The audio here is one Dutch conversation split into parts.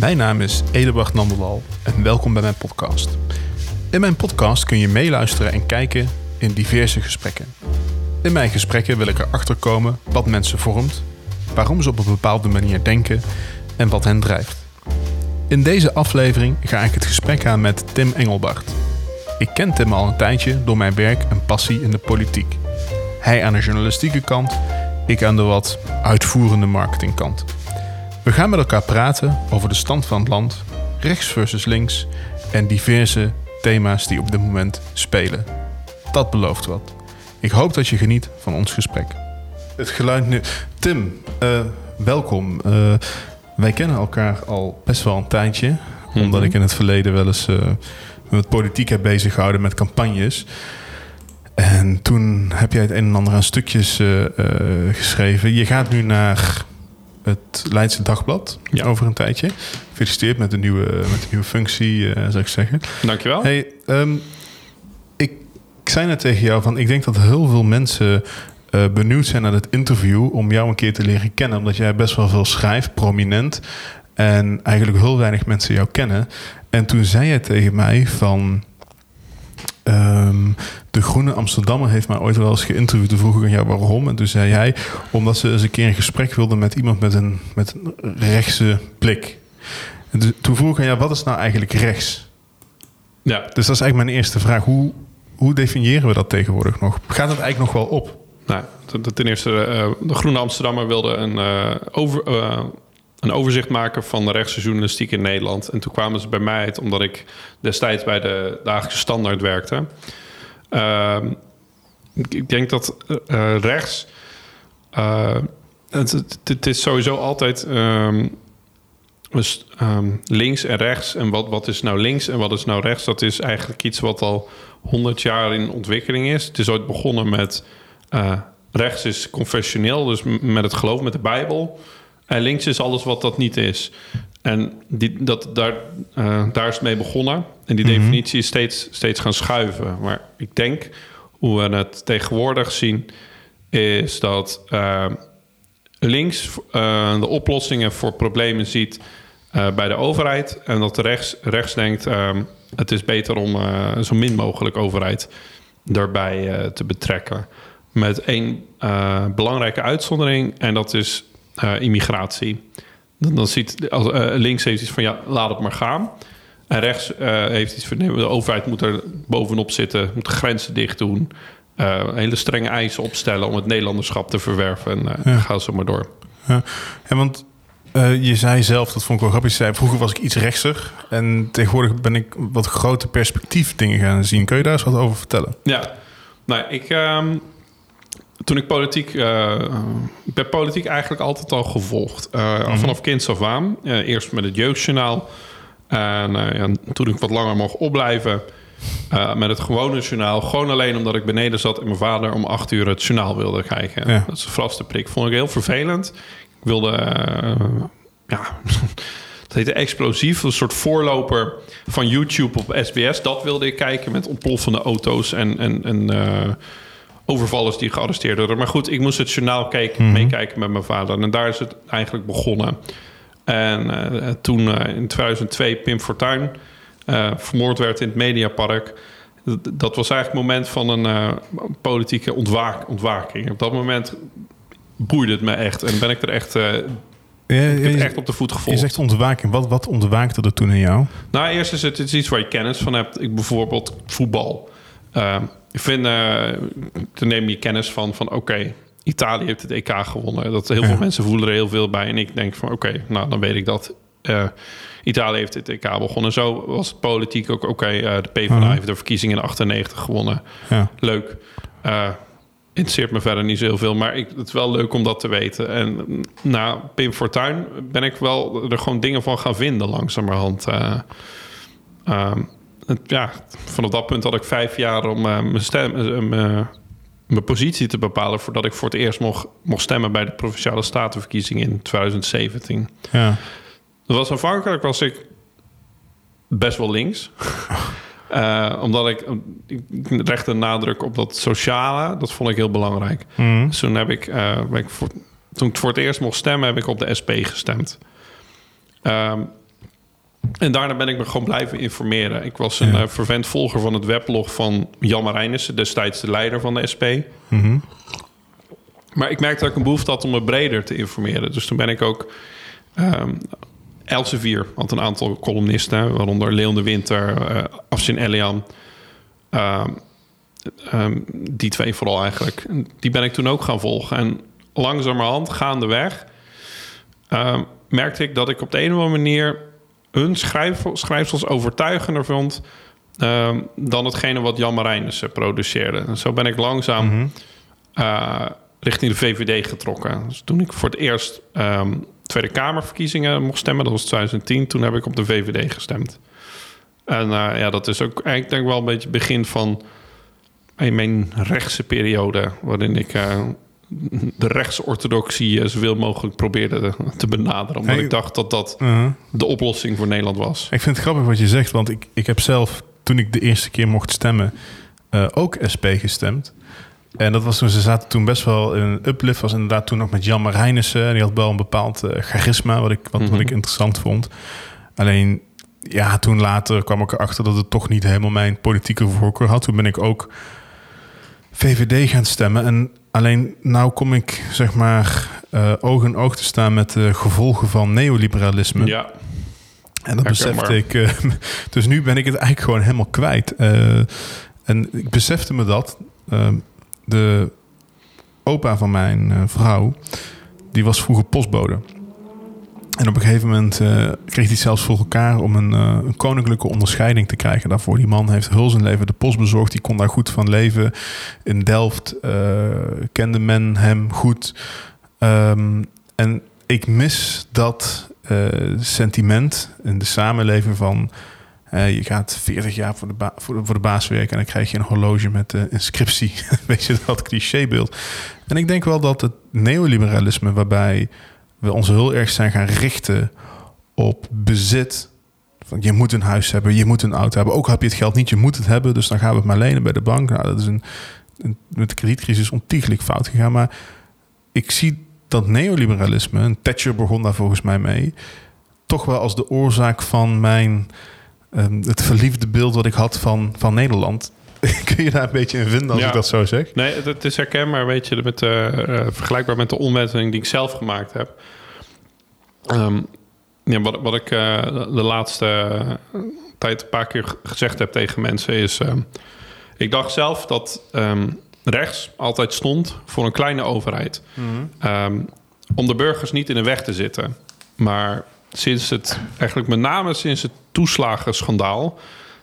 Mijn naam is Edebart Nandelal en welkom bij mijn podcast. In mijn podcast kun je meeluisteren en kijken in diverse gesprekken. In mijn gesprekken wil ik erachter komen wat mensen vormt, waarom ze op een bepaalde manier denken en wat hen drijft. In deze aflevering ga ik het gesprek aan met Tim Engelbart. Ik ken Tim al een tijdje door mijn werk en passie in de politiek. Hij aan de journalistieke kant, ik aan de wat uitvoerende marketingkant. We gaan met elkaar praten over de stand van het land, rechts versus links en diverse thema's die op dit moment spelen. Dat belooft wat. Ik hoop dat je geniet van ons gesprek. Het geluid nu. Tim, uh, welkom. Uh, wij kennen elkaar al best wel een tijdje, omdat ik in het verleden wel eens uh, met politiek heb bezig gehouden met campagnes. En toen heb jij het een en ander aan stukjes geschreven. Je gaat nu naar het Leidse Dagblad ja. over een tijdje. Gefeliciteerd met de nieuwe, met de nieuwe functie, uh, zou ik zeggen. Dankjewel. Hey, um, ik, ik zei net tegen jou van, ik denk dat heel veel mensen uh, benieuwd zijn naar het interview om jou een keer te leren kennen, omdat jij best wel veel schrijft, prominent, en eigenlijk heel weinig mensen jou kennen. En toen zei jij tegen mij van, Um, de Groene Amsterdammer heeft mij ooit wel eens geïnterviewd. Toen vroeg ik aan jou waarom. En toen zei hij, omdat ze eens een keer een gesprek wilden met iemand met een, met een rechtse blik. En toen vroeg ik aan jou, wat is nou eigenlijk rechts? Ja. Dus dat is eigenlijk mijn eerste vraag. Hoe, hoe definiëren we dat tegenwoordig nog? Gaat het eigenlijk nog wel op? Nou, ten eerste, uh, de Groene Amsterdammer wilde een, uh, over, uh, een overzicht maken van de rechtse journalistiek in Nederland. En toen kwamen ze bij mij uit, omdat ik destijds bij de Dagelijkse Standaard werkte. Uh, ik denk dat uh, rechts. Uh, het, is sowieso altijd um, dus, um, links en rechts. En wat, wat is nou links en wat is nou rechts? Dat is eigenlijk iets wat al honderd jaar in ontwikkeling is. Het is ooit begonnen met rechts is confessioneel, dus met het geloof, met de Bijbel. En links is alles wat dat niet is. En die, dat, daar, uh, daar is het mee begonnen. En die mm -hmm. definitie is steeds, steeds gaan schuiven. Maar ik denk, hoe we het tegenwoordig zien, is dat uh, links uh, de oplossingen voor problemen ziet bij de overheid. En dat rechts, rechts denkt, het is beter om zo min mogelijk overheid daarbij te betrekken. Met één belangrijke uitzondering, en dat is uh, immigratie. Dan, dan ziet als, uh, links heeft iets van ja, laat het maar gaan. En rechts uh, heeft iets van nee, de overheid moet er bovenop zitten, moet de grenzen dicht doen. hele strenge eisen opstellen om het Nederlanderschap te verwerven. En ja. ga zo maar door. Ja, en want je zei zelf, dat vond ik wel grappig. Je zei, vroeger was ik iets rechtser. En tegenwoordig ben ik wat grote perspectief dingen gaan zien. Kun je daar eens wat over vertellen? Ja, nou, ik, um, toen ik politiek... Uh, ik ben politiek eigenlijk altijd al gevolgd. Uh, mm -hmm. Vanaf kinds af aan. Uh, eerst met het Jeugdjournaal. En ja, toen ik wat langer mocht opblijven... met het gewone journaal. Gewoon alleen omdat ik beneden zat... en mijn vader om acht uur het journaal wilde kijken. Ja. Dat is de vaste prik. Vond ik heel vervelend. Ik wilde... ja... Het heette Explosief, een soort voorloper van YouTube op SBS. Dat wilde ik kijken met ontploffende auto's en... en, en overvallers die gearresteerd worden. Maar goed, ik moest het journaal kijken, mm -hmm. meekijken met mijn vader. En daar is het eigenlijk begonnen. En uh, toen uh, in 2002 Pim Fortuyn uh, vermoord werd in het Mediapark. Dat was eigenlijk het moment van een politieke ontwaak ontwaking. Op dat moment boeide het me echt. En ben ik er echt... Ja, echt op de voet gevolgd. Je zegt ontwaking. Wat, wat ontwaakte er toen in jou? Nou, eerst is het, het is iets waar je kennis van hebt. Ik bijvoorbeeld voetbal. Uh, ik vind, uh, dan neem je kennis van, van oké, okay, Italië heeft het EK gewonnen. Dat heel ja. veel mensen voelen er heel veel bij. En ik denk van oké, okay, nou dan weet ik dat. Uh, Italië heeft het EK begonnen. Zo was het politiek ook oké. Okay, uh, de PvdA uh -huh. heeft de verkiezingen in 98 gewonnen. Ja. Leuk. Interesseert me verder niet zo heel veel. Maar ik, het is wel leuk om dat te weten. En na Pim Fortuyn ben ik wel er gewoon dingen van gaan vinden langzamerhand. Um, ja, vanaf dat punt had ik vijf jaar om uh, mijn, stem, uh, mijn positie te bepalen voordat ik voor het eerst mocht, mocht stemmen bij de provinciale statenverkiezing in 2017. Ja. Dat was aanvankelijk was ik best wel links. uh, omdat ik, ik recht een nadruk op dat sociale, dat vond ik heel belangrijk. Mm. Dus toen heb ik, ben ik voor, toen ik voor het eerst mocht stemmen, heb ik op de SP gestemd. Um, En daarna ben ik me gewoon blijven informeren. Ik was een Ja. eh, vervent volger van het weblog van Jan Marijnissen, destijds de leider van de SP. Mhm. Maar ik merkte dat ik een behoefte had om me breder te informeren. Dus toen ben ik ook... ehm Elsevier had een aantal columnisten, waaronder Leon de Winter, eh Afshin Elian. Ehm, ehm, die twee vooral eigenlijk. Die ben ik toen ook gaan volgen. En langzamerhand, gaandeweg, merkte ik dat ik op de een of andere manier hun schrijf, schrijfsels overtuigender vond ehm, dan hetgene wat Jan Marijnissen produceerde. En zo ben ik langzaam Mhm. eh, richting de VVD getrokken. Dus toen ik voor het eerst ehm, Tweede Kamerverkiezingen mocht stemmen, dat was 2010, toen heb ik op de VVD gestemd. En eh, ja, dat is ook eigenlijk denk ik wel een beetje het begin van in mijn rechtse periode, waarin ik eh, de rechtsorthodoxie eh, zoveel mogelijk probeerde te, benaderen. Omdat Hey. ik dacht dat dat Mhm. de oplossing voor Nederland was. Ik vind het grappig wat je zegt, want ik, ik heb zelf, toen ik de eerste keer mocht stemmen, eh, ook SP gestemd. En dat was toen, ze zaten toen best wel in een uplift. Was inderdaad toen nog met Jan Marijnissen. En die had wel een bepaald eh, charisma, wat ik, wat, wat Mhm. ik interessant vond. Alleen, ja, toen later kwam ik erachter dat het toch niet helemaal mijn politieke voorkeur had. Toen ben ik ook VVD gaan stemmen. En alleen nou kom ik, zeg maar, eh, oog in oog te staan met de gevolgen van neoliberalisme. Ja, En dat besefte ik. eh, dus nu ben ik het eigenlijk gewoon helemaal kwijt. Eh, en ik besefte me dat. eh, de opa van mijn vrouw, die was vroeger postbode. En op een gegeven moment eh, kreeg hij zelfs voor elkaar om een, eh, een koninklijke onderscheiding te krijgen daarvoor. Die man heeft heel zijn leven de post bezorgd. Die kon daar goed van leven. In Delft eh, kende men hem goed. Ehm, en ik mis dat sentiment in de samenleving van... je gaat 40 jaar voor de, ba- voor, de, voor de baas werken... en dan krijg je een horloge met de inscriptie. Weet je, dat clichébeeld. En ik denk wel dat het neoliberalisme... waarbij we ons heel erg zijn gaan richten op bezit... Van, je moet een huis hebben, je moet een auto hebben. Ook heb je het geld niet, je moet het hebben. Dus dan gaan we het maar lenen bij de bank. Nou, dat is een, een, met de kredietcrisis ontiegelijk fout gegaan. Maar ik zie dat neoliberalisme, en Thatcher begon daar volgens mij mee, toch wel als de oorzaak van mijn ehm, het verliefde beeld wat ik had van, van Nederland. Kun je daar een beetje in vinden als Ja. ik dat zo zeg? Nee, het, het is herkenbaar, weet je, met, eh, eh, vergelijkbaar met de omwenteling die ik zelf gemaakt heb. Ehm, ja, wat, wat ik eh, de laatste tijd een paar keer gezegd heb tegen mensen is... ehm, ik dacht zelf dat ehm, rechts altijd stond voor een kleine overheid. Ehm, om de burgers niet in de weg te zitten. Maar sinds het, eigenlijk met name sinds het toeslagenschandaal...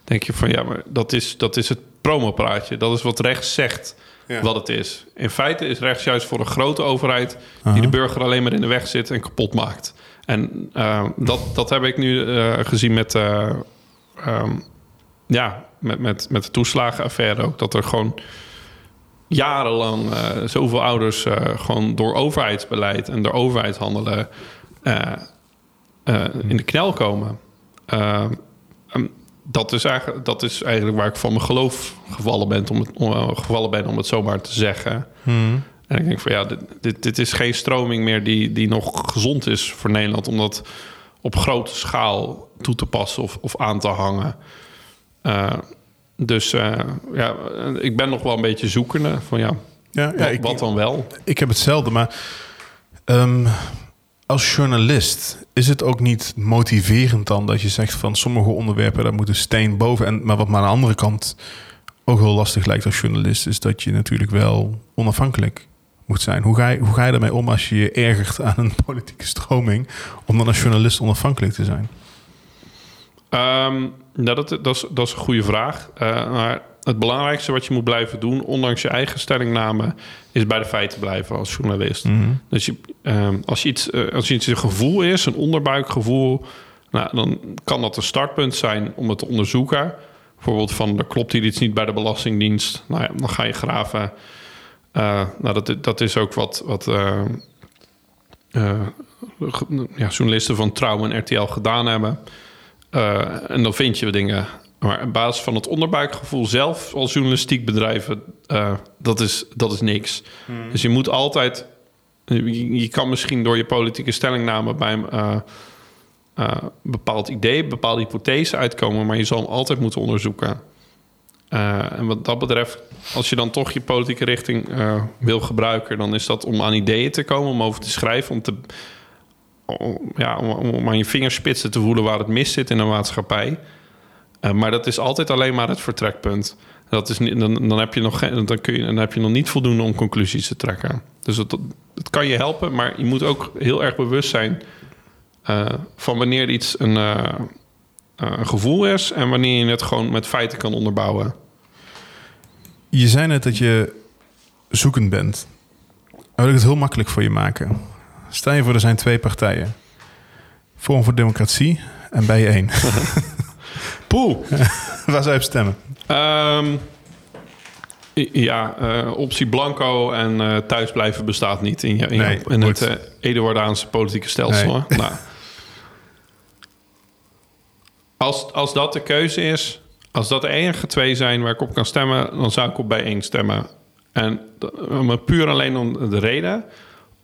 denk je van ja, maar dat is, dat is het promopraatje. Dat is wat rechts zegt Ja. wat het is. In feite is rechts juist voor een grote overheid... die de burger alleen maar in de weg zit en kapot maakt. En eh, dat, dat heb ik nu eh, gezien met... eh, ehm, ja, met, met, met de toeslagenaffaire ook. Dat er gewoon jarenlang zoveel ouders gewoon door overheidsbeleid en door overheidshandelen in de knel komen. Dat, is eigenlijk, dat is eigenlijk waar ik van mijn geloof gevallen ben, om het, om, eh, gevallen ben, om het zomaar te zeggen. En ik denk van ja, dit, dit, dit is geen stroming meer die, die nog gezond is voor Nederland om dat op grote schaal toe te passen of, of aan te hangen. Eh, dus eh, ja, ik ben nog wel een beetje zoekende van ja, Ja, ja wat, ik, wat dan wel? ik heb hetzelfde, maar ehm, als journalist is het ook niet motiverend dan dat je zegt van sommige onderwerpen daar moet een steen boven. En, maar wat me aan de andere kant ook heel lastig lijkt als journalist, is dat je natuurlijk wel onafhankelijk moet zijn. Hoe ga je, hoe ga je ermee om als je je ergert aan een politieke stroming om dan als journalist onafhankelijk te zijn? Ehm, nou, dat, dat, is, dat is een goede vraag. Eh, maar het belangrijkste wat je moet blijven doen, ondanks je eigen stellingname, is bij de feiten blijven als journalist. Dus je, ehm, als, je iets, eh, als je iets een gevoel is, een onderbuikgevoel, nou, dan kan dat een startpunt zijn om het te onderzoeken. Bijvoorbeeld van, er klopt hier iets niet bij de Belastingdienst. Nou ja, dan ga je graven. Eh, nou, dat, dat is ook wat, wat eh, ja, journalisten van Trouw en RTL gedaan hebben. En dan vind je dingen. Maar op basis van het onderbuikgevoel zelf als journalistiek bedrijven, eh, dat, is, dat is niks. Dus je moet altijd. Je, je kan misschien door je politieke stellingname bij, eh, uh, bepaald idee, bepaalde hypothese uitkomen, maar je zal hem altijd moeten onderzoeken. En wat dat betreft, als je dan toch je politieke richting wil gebruiken, dan is dat om aan ideeën te komen, om over te schrijven, om, te, om, ja, om, om aan je vingerspitsen te voelen waar het mis zit in een maatschappij. Uh, maar dat is altijd alleen maar het vertrekpunt. Dat is niet, dan, dan, heb je nog geen, dan, kun je, dan heb je nog niet voldoende om conclusies te trekken. Dus het, het kan je helpen, maar je moet ook heel erg bewust zijn van wanneer iets een uh, gevoel is en wanneer je het gewoon met feiten kan onderbouwen. Je zei net dat je zoekend bent. Dan wil ik het heel makkelijk voor je maken. Stel je voor, er zijn twee partijen. Vorm voor Democratie en bij je één. Poeh, waar zou je op stemmen? Um, ja, uh, optie blanco en uh, thuisblijven bestaat niet in, in, nee, in het uh, Eduardaanse politieke stelsel. Nee. nou, als, als dat de keuze is, als dat de enige twee zijn waar ik op kan stemmen, dan zou ik op bijeen stemmen. En maar puur alleen om de reden,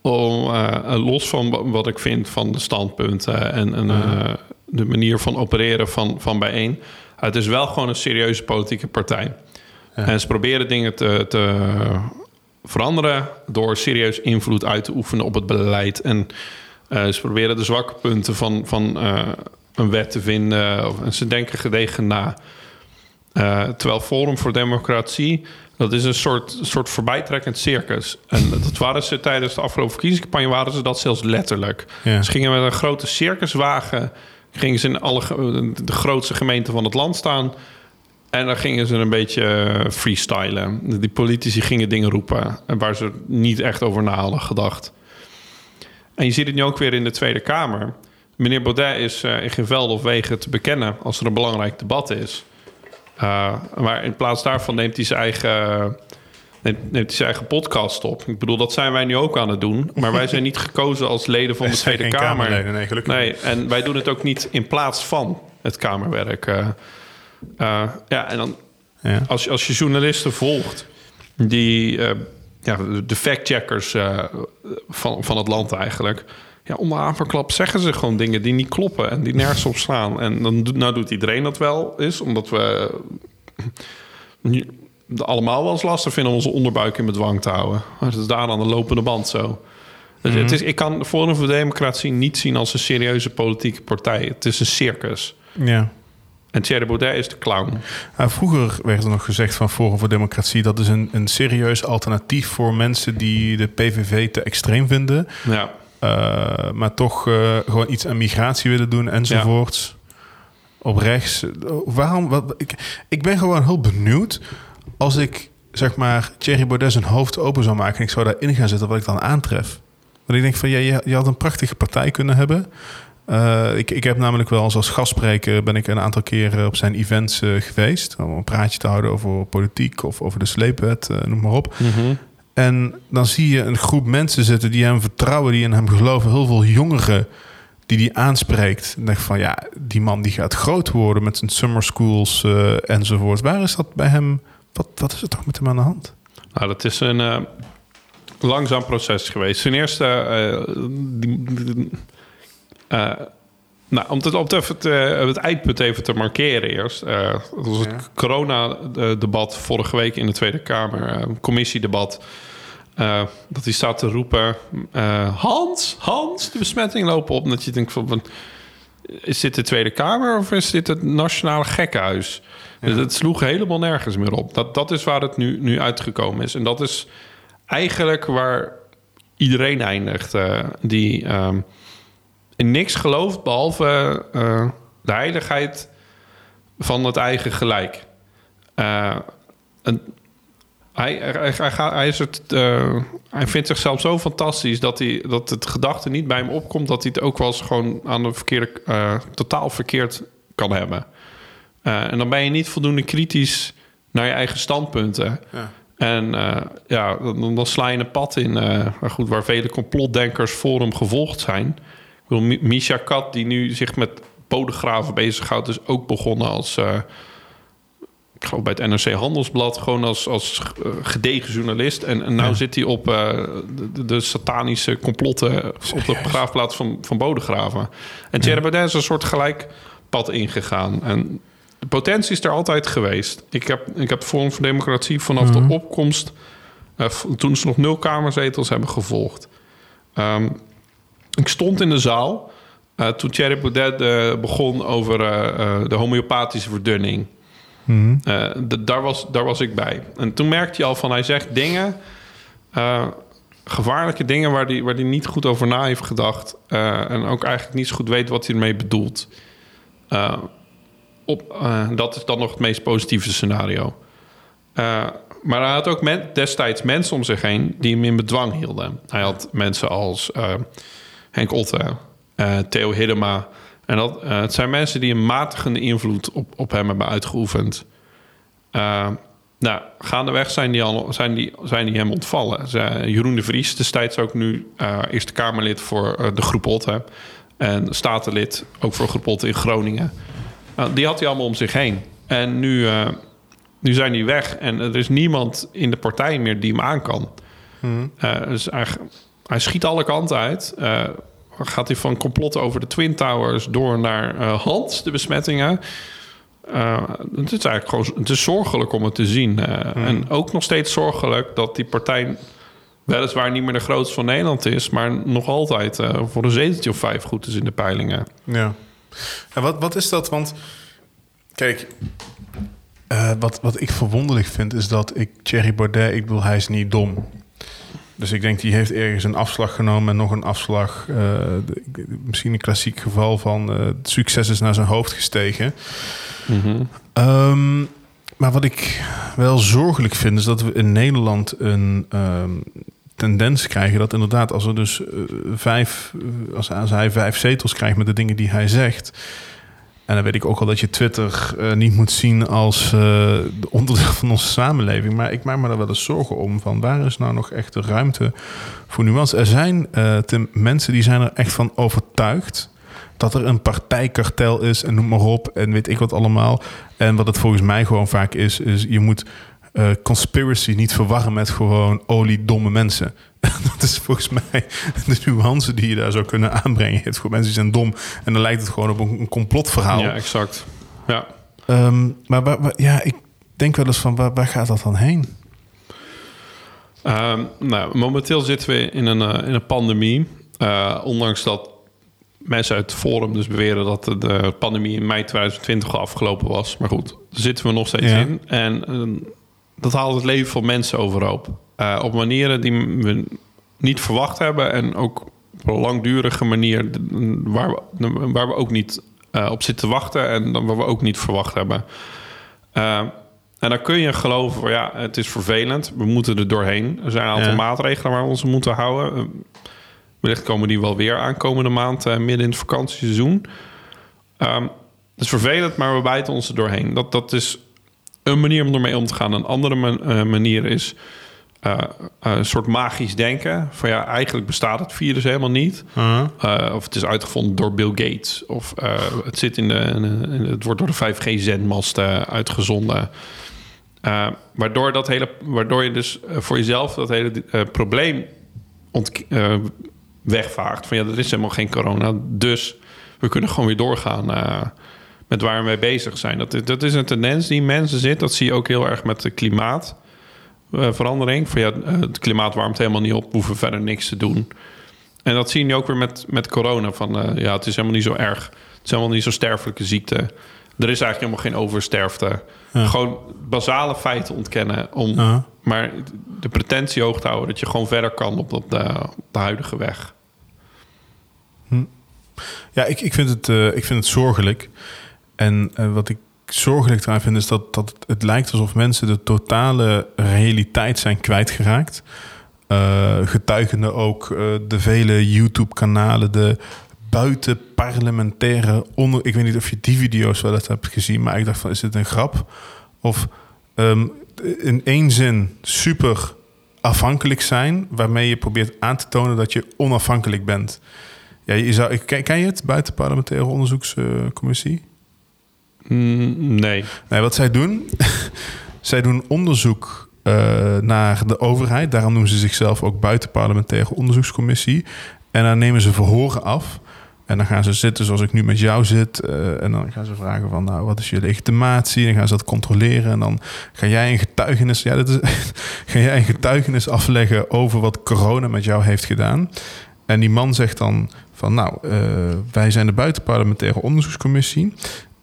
om, los van wat ik vind van de standpunten en, en uh, de manier van opereren van, van bijeen. Het is wel gewoon een serieuze politieke partij. Ja. En ze proberen dingen te, te veranderen door serieus invloed uit te oefenen op het beleid. En uh, ze proberen de zwakke punten van, van een wet te vinden. En ze denken gedegen na. Uh, terwijl Forum voor Democratie, dat is een soort, soort voorbijtrekkend circus. En dat waren ze tijdens de afgelopen verkiezingscampagne, waren ze dat zelfs letterlijk. Ja. Ze gingen met een grote circuswagen, gingen ze in alle, de grootste gemeenten van het land staan. En dan gingen ze een beetje freestylen. Die politici gingen dingen roepen waar ze niet echt over na hadden gedacht. En je ziet het nu ook weer in de Tweede Kamer. Meneer Baudet is uh, in geen veld of wegen te bekennen als er een belangrijk debat is. Uh, maar in plaats daarvan neemt hij zijn eigen, neemt, neemt, zijn eigen podcast op. Ik bedoel, dat zijn wij nu ook aan het doen. Maar wij zijn niet gekozen als leden van de Tweede Kamer. Nee, gelukkig nee, en wij doen het ook niet in plaats van het Kamerwerk. Uh, ja, en dan ja. Als, als je journalisten volgt die ja, de factcheckers van, van het land eigenlijk ja, onder aanverklap zeggen ze gewoon dingen die niet kloppen en die nergens op slaan. En dan nou doet iedereen dat wel is, omdat we allemaal wel eens lastig vinden om onze onderbuik in bedwang te houden. Maar dat is daar aan de lopende band zo. Dus het mhm. is, ik kan Forum voor Democratie niet zien als een serieuze politieke partij. Het is een circus. Ja. En Thierry Baudet is de clown. Nou, vroeger werd er nog gezegd van Forum voor Democratie... dat is een, een serieus alternatief voor mensen die de PVV te extreem vinden. Ja. Uh, maar toch uh, gewoon iets aan migratie willen doen enzovoorts. Ja. Op rechts. Waarom? Wat, ik, ik ben gewoon heel benieuwd als ik zeg maar Thierry Baudet zijn hoofd open zou maken en ik zou daarin gaan zitten wat ik dan aantref. Want ik denk van ja, je, je had een prachtige partij kunnen hebben. Uh, ik, ik heb namelijk wel als, als gastspreker ben ik een aantal keren op zijn events geweest. Om een praatje te houden over politiek of over de sleepwet, noem maar op. Mm -hmm. En dan zie je een groep mensen zitten die hem vertrouwen, die in hem geloven. Heel veel jongeren die die aanspreekt. En denk van ja, die man die gaat groot worden met zijn summer schools enzovoort. Waar is dat bij hem? Wat, wat is er toch met hem aan de hand? Nou, dat is een uh, langzaam proces geweest. Ten eerste, uh, die, nou, om het, om het, het, het, eindpunt even te markeren eerst. Dat was het ja. corona-debat vorige week in de Tweede Kamer. Commissiedebat. Dat hij staat te roepen... Hans, Hans, de besmetting lopen op. Dat je denkt van... Is dit de Tweede Kamer of is dit het Nationale Gekkenhuis? Dus het sloeg helemaal nergens meer op. Dat, dat is waar het nu, nu uitgekomen is. En dat is eigenlijk waar iedereen eindigt. die... Um, in niks gelooft behalve uh, de heiligheid van het eigen gelijk. Een, hij, hij, hij, hij, is het, hij vindt zichzelf zo fantastisch dat, hij, dat het gedachte niet bij hem opkomt dat hij het ook wel eens gewoon aan de verkeerde, totaal verkeerd kan hebben. En dan ben je niet voldoende kritisch naar je eigen standpunten. Ja. En ja, dan, dan, sla je een pad in, maar goed, waar vele complotdenkers voor hem gevolgd zijn. Misha Kat, die nu zich met podegraven bezighoudt, is ook begonnen als uh, ik geloof bij het NRC Handelsblad, gewoon als, als eh, gedegen journalist. En, en nou zit hij op de, de, satanische complotten op de begraafplaats van, van Bodegraven. En Thierry Baudet is een soort gelijk pad ingegaan. En de potentie is er altijd geweest. Ik heb, ik heb de Forum voor Democratie vanaf de opkomst, uh, toen ze nog nul kamerzetels hebben gevolgd. Um, ik stond in de zaal uh, toen Thierry Baudet uh, begon over de homeopathische verdunning. Mm -hmm. daar, was, daar was ik bij. En toen merkte je al van hij zegt dingen, gevaarlijke dingen waar hij waar die niet goed over na heeft gedacht. en ook eigenlijk niet zo goed weet wat hij ermee bedoelt. Op, dat is dan nog het meest positieve scenario. maar hij had ook men, destijds mensen om zich heen die hem in bedwang hielden. Hij had mensen als Henk Otte, uh, Theo Hiddema. En dat, uh, het zijn mensen die een matigende invloed op, op hem hebben uitgeoefend. Uh, nou, gaandeweg zijn die, al, zijn die, zijn die hem ontvallen. Jeroen de Vries, destijds ook nu Eerste Kamerlid voor de groep Otte. En statenlid ook voor groep Otte in Groningen. Die had hij allemaal om zich heen. En nu, nu zijn die weg. En er is niemand in de partij meer die hem aan kan. Hmm. dus eigenlijk, hij schiet alle kanten uit gaat hij van complotten over de Twin Towers door naar Hans, de besmettingen. Het is eigenlijk gewoon het is zorgelijk om het te zien. Uh, En ook nog steeds zorgelijk dat die partij weliswaar niet meer de grootste van Nederland is, maar nog altijd voor een zeteltje of vijf goed is in de peilingen. Ja. En wat, wat is dat? Want kijk, wat, wat ik verwonderlijk vind is dat ik Thierry Baudet, ik bedoel, hij is niet dom. Dus ik denk, die heeft ergens een afslag genomen en nog een afslag. Uh, misschien een klassiek geval van uh, het succes is naar zijn hoofd gestegen. Mm um, maar wat ik wel zorgelijk vind, is dat we in Nederland een um, tendens krijgen dat inderdaad, als er dus uh, vijf, als, als hij vijf zetels krijgt met de dingen die hij zegt en dan weet ik ook al dat je Twitter uh, niet moet zien als onderdeel van onze samenleving. Maar ik maak me daar wel eens zorgen om. Van waar is nou nog echt de ruimte voor nuance? Er zijn mensen die zijn er echt van overtuigd dat er een partijkartel is en noem maar op. En weet ik wat allemaal. En wat het volgens mij gewoon vaak is, is je moet uh, conspiracy niet verwarren met gewoon oliedomme mensen. dat is volgens mij de nuance die je daar zou kunnen aanbrengen. Het voor mensen die zijn dom en dan lijkt het gewoon op een, complotverhaal. Ja, exact. Ja. Um, maar ja, ik denk wel eens van waar, waar gaat dat dan heen? Um, nou, momenteel zitten we in een, uh, in een pandemie. Uh, ondanks dat mensen uit het forum dus beweren dat de pandemie in mei 2020 al afgelopen was. Maar goed, daar zitten we nog steeds ja. in. En uh, dat haalt het leven van mensen overhoop. Uh, op manieren die we niet verwacht hebben en ook op een langdurige manier waar we, waar we ook niet uh, op zitten wachten en waar we ook niet verwacht hebben. Uh, en dan kun je geloven, ja, het is vervelend, we moeten er doorheen. Er zijn een aantal ja. maatregelen waar we ons moeten houden. wellicht komen die wel weer aankomende maand, midden in het vakantieseizoen. het is vervelend, maar we bijten ons er doorheen. Dat, dat is een manier om ermee om te gaan. Een andere uh, manier is uh, een soort magisch denken. Van ja, eigenlijk bestaat het virus helemaal niet. Uh -huh. of het is uitgevonden door Bill Gates. Of het, zit in de, in het wordt door de 5G-zendmasten uitgezonden. waardoor, dat hele, waardoor je dus voor jezelf dat hele probleem wegvaagt. Van ja, er is helemaal geen corona. Dus we kunnen gewoon weer doorgaan met waar we mee bezig zijn. Dat, is, dat is een tendens die in mensen zit. Dat zie je ook heel erg met de klimaatverandering. Van ja, het klimaat warmt helemaal niet op, we hoeven verder niks te doen. En dat zie je nu ook weer met, met corona. Van uh, ja, het is helemaal niet zo erg. Het is helemaal niet zo'n sterfelijke ziekte. Er is eigenlijk helemaal geen oversterfte. Ja. Gewoon basale feiten ontkennen. Om maar de pretentie hoog te houden dat je gewoon verder kan op, op, de, op de huidige weg. Hm. Ja, ik, ik, vind het, ik vind het zorgelijk. En uh, wat ik zorgelijk eraan vind, is dat, dat het lijkt alsof mensen de totale realiteit zijn kwijtgeraakt. Uh, getuigende ook uh, de vele YouTube-kanalen, de buitenparlementaire onder. Ik weet niet of je die video's wel eens hebt gezien, maar ik dacht van: is dit een grap? Of um, in één zin super afhankelijk zijn, waarmee je probeert aan te tonen dat je onafhankelijk bent. Ja, je zou, ken, ken je het, buitenparlementaire onderzoekscommissie? Mm, nee. Nee, wat zij doen, zij doen onderzoek uh, naar de overheid. Daarom noemen ze zichzelf ook buitenparlementaire onderzoekscommissie. En dan nemen ze verhoren af. En dan gaan ze zitten zoals ik nu met jou zit. Uh, en dan gaan ze vragen van, nou, wat is je legitimatie? En dan gaan ze dat controleren. En dan ga jij een getuigenis... Ja, dit is, ga jij een getuigenis afleggen over wat corona met jou heeft gedaan. En die man zegt dan van, nou, uh, wij zijn de buitenparlementaire onderzoekscommissie.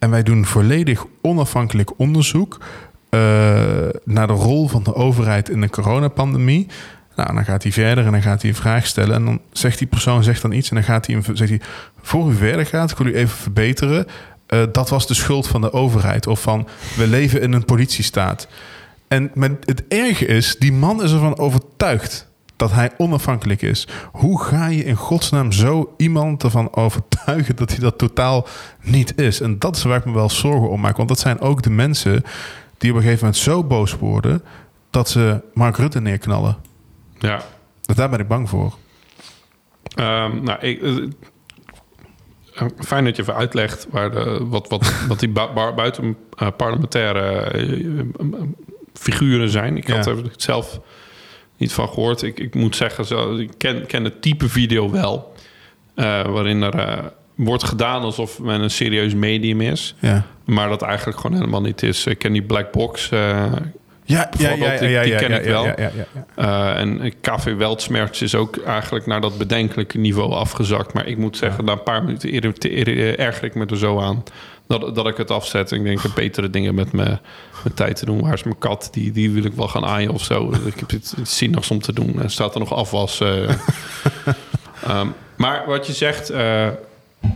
En wij doen volledig onafhankelijk onderzoek... Uh, naar de rol van de overheid in de coronapandemie. Nou, dan gaat hij verder en dan gaat hij een vraag stellen. En dan zegt die persoon zegt dan iets. En dan gaat hij, zegt hij voor u verder gaat, ik wil u even verbeteren. Uh, dat was de schuld van de overheid. Of van we leven in een politiestaat. En het erge is, die man is ervan overtuigd dat hij onafhankelijk is. Hoe ga je in godsnaam zo iemand ervan overtuigen dat hij dat totaal niet is? En dat is waar ik me wel zorgen om maak. Want dat zijn ook de mensen die op een gegeven moment zo boos worden dat ze Mark Rutte neerknallen. Ja. Daar ben ik bang voor. Um, nou, ik, uh, fijn dat je even uitlegt waar de, wat, wat, wat die buiten uh, parlementaire uh, figuren zijn. Ik had er zelf niet van gehoord. Ik, ik moet zeggen, zo, ik ken, ken het type video wel. waarin er wordt gedaan alsof men een serieus medium is. Ja. Maar dat eigenlijk gewoon helemaal niet is. Ik ken die black box ja, ja, ja, die, ja, die ken ja, ik wel. Ja, ja, ja, uh, en KV Weltsmerts is ook eigenlijk naar dat bedenkelijke niveau afgezakt. Maar ik moet zeggen, na een paar minuten erger ik me er zo aan dat, dat ik het afzet. Ik denk, ik heb betere dingen met mijn tijd te doen. Waar is mijn kat? Die, die wil ik wel gaan aaien of zo. ik heb het zin nog om te doen. Er staat er nog afwas. Uh. um, maar wat je zegt, uh,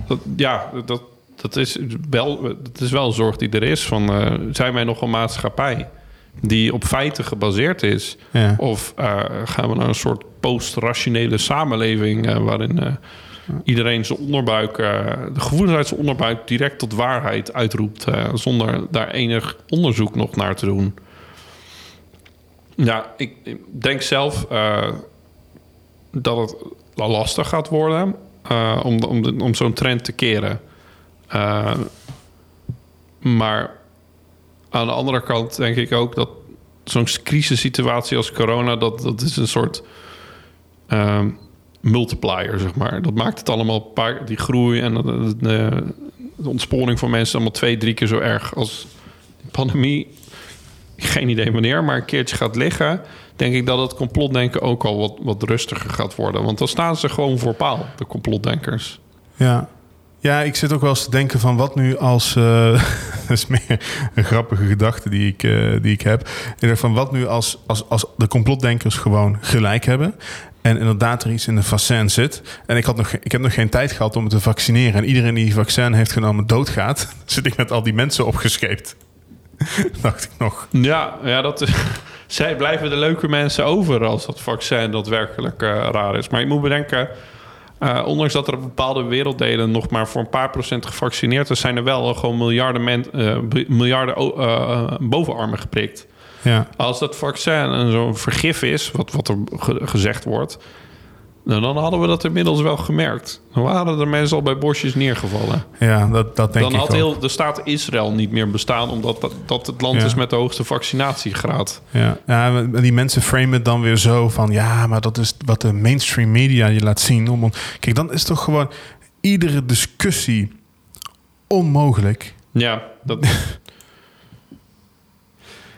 dat, ja, dat, dat, is wel, dat is wel een zorg die er is. Van, zijn wij nog een maatschappij? die op feiten gebaseerd is? Ja. Of uh, gaan we naar een soort post-rationele samenleving uh, waarin uh, iedereen zijn onderbuik, de gevoelens uit zijn onderbuik direct tot waarheid uitroept, zonder daar enig onderzoek nog naar te doen? Ja, ik, denk zelf dat het lastig gaat worden om, om, om zo'n trend te keren. maar aan de andere kant denk ik ook dat zo'n crisissituatie als corona, dat, dat is een soort uh, multiplier, zeg maar. Dat maakt het allemaal, paar, die groei en de, de, ontsporing van mensen allemaal twee, drie keer zo erg als de pandemie. Geen idee wanneer, maar een keertje gaat liggen, denk ik dat het complotdenken ook al wat, wat rustiger gaat worden. Want dan staan ze gewoon voor paal, de complotdenkers. Ja, ja, ik zit ook wel eens te denken van wat nu als... Uh, dat is meer een grappige gedachte die ik, uh, die ik heb. Ik van wat nu als, als, als de complotdenkers gewoon gelijk hebben... en inderdaad er iets in de vaccin zit... en ik, had nog, ik heb nog geen tijd gehad om te vaccineren... en iedereen die vaccin heeft genomen doodgaat... zit ik met al die mensen opgescheept. dacht ik nog. Ja, ja dat. Zij blijven de leuke mensen over als dat vaccin daadwerkelijk uh, raar is. Maar je moet bedenken uh, ondanks dat er bepaalde werelddelen nog maar voor een paar procent gevaccineerd is, zijn er wel gewoon miljarden, men, uh, miljarden bovenarmen geprikt. Ja. Als dat vaccin zo'n vergif is, wat, wat er gezegd wordt, nou, dan hadden we dat inmiddels wel gemerkt. Dan waren er mensen al bij bosjes neergevallen. Ja, dat, dat denk dan ik had heel de staat Israël niet meer bestaan... omdat dat, dat het land Ja. is met de hoogste vaccinatiegraad. Ja. ja, die mensen framen het dan weer zo van... ja, maar dat is wat de mainstream media je laat zien. Om, kijk, dan is toch gewoon iedere discussie onmogelijk. Ja, dat...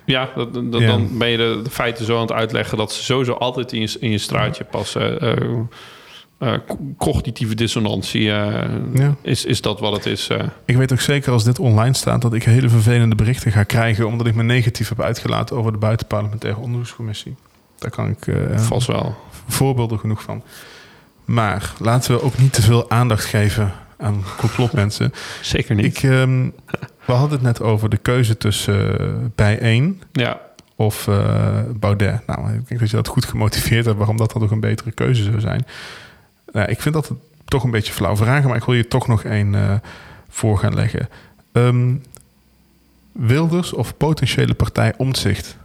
Ja, dat, dat- Ja. dan ben je de, de feiten zo aan het uitleggen... dat ze sowieso altijd in je, in je straatje passen. Eh, eh, co- cognitieve dissonantie eh, Ja. is, is dat wat het is. eh. Ik weet ook zeker als dit online staat... dat ik hele vervelende berichten ga krijgen... omdat ik me negatief heb uitgelaten over de buitenparlementaire onderzoekscommissie. Daar kan ik eh, vast wel. voorbeelden genoeg van. Maar laten we ook niet te veel aandacht geven aan complotmensen. Zeker niet. Ik, ehm, we hadden het net over de keuze tussen eh, bijeen ja, of eh, Baudet. Nou, ik denk dat je dat goed gemotiveerd hebt waarom dat dan toch een betere keuze zou zijn. Nou, ik vind dat toch een beetje flauw vragen, maar ik wil je toch nog één eh, voor gaan leggen. Ehm, Wilders of potentiële partij Omtzigt?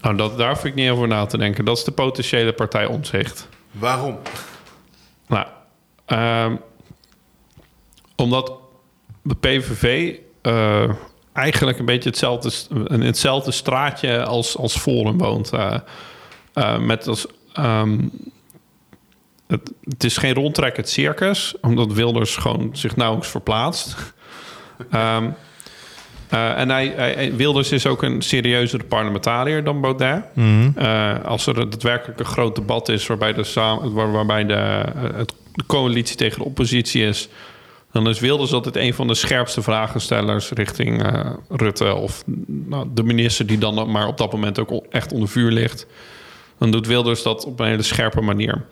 nou, dat, daar hoef ik niet over na te denken. Dat is de potentiële partij omzicht. Waarom? Nou, ehm, omdat de PVV eh, eigenlijk een beetje hetzelfde, in hetzelfde straatje als, als Forum woont. Eh, eh, met als, ehm, het, het is geen rondtrekkend circus, omdat Wilders gewoon zich nauwelijks verplaatst. Ehm, eh, en hij, hij- Wilders is ook een serieuzere parlementariër dan Baudet. Eh, als er daadwerkelijk een groot debat is waarbij de, waar, waarbij de, het, de coalitie tegen de oppositie is, dan is Wilders altijd een van de scherpste vragenstellers richting eh, Rutte of nou, de minister die dan maar op dat moment ook echt onder vuur ligt. Dan doet Wilders dat op een hele scherpe manier.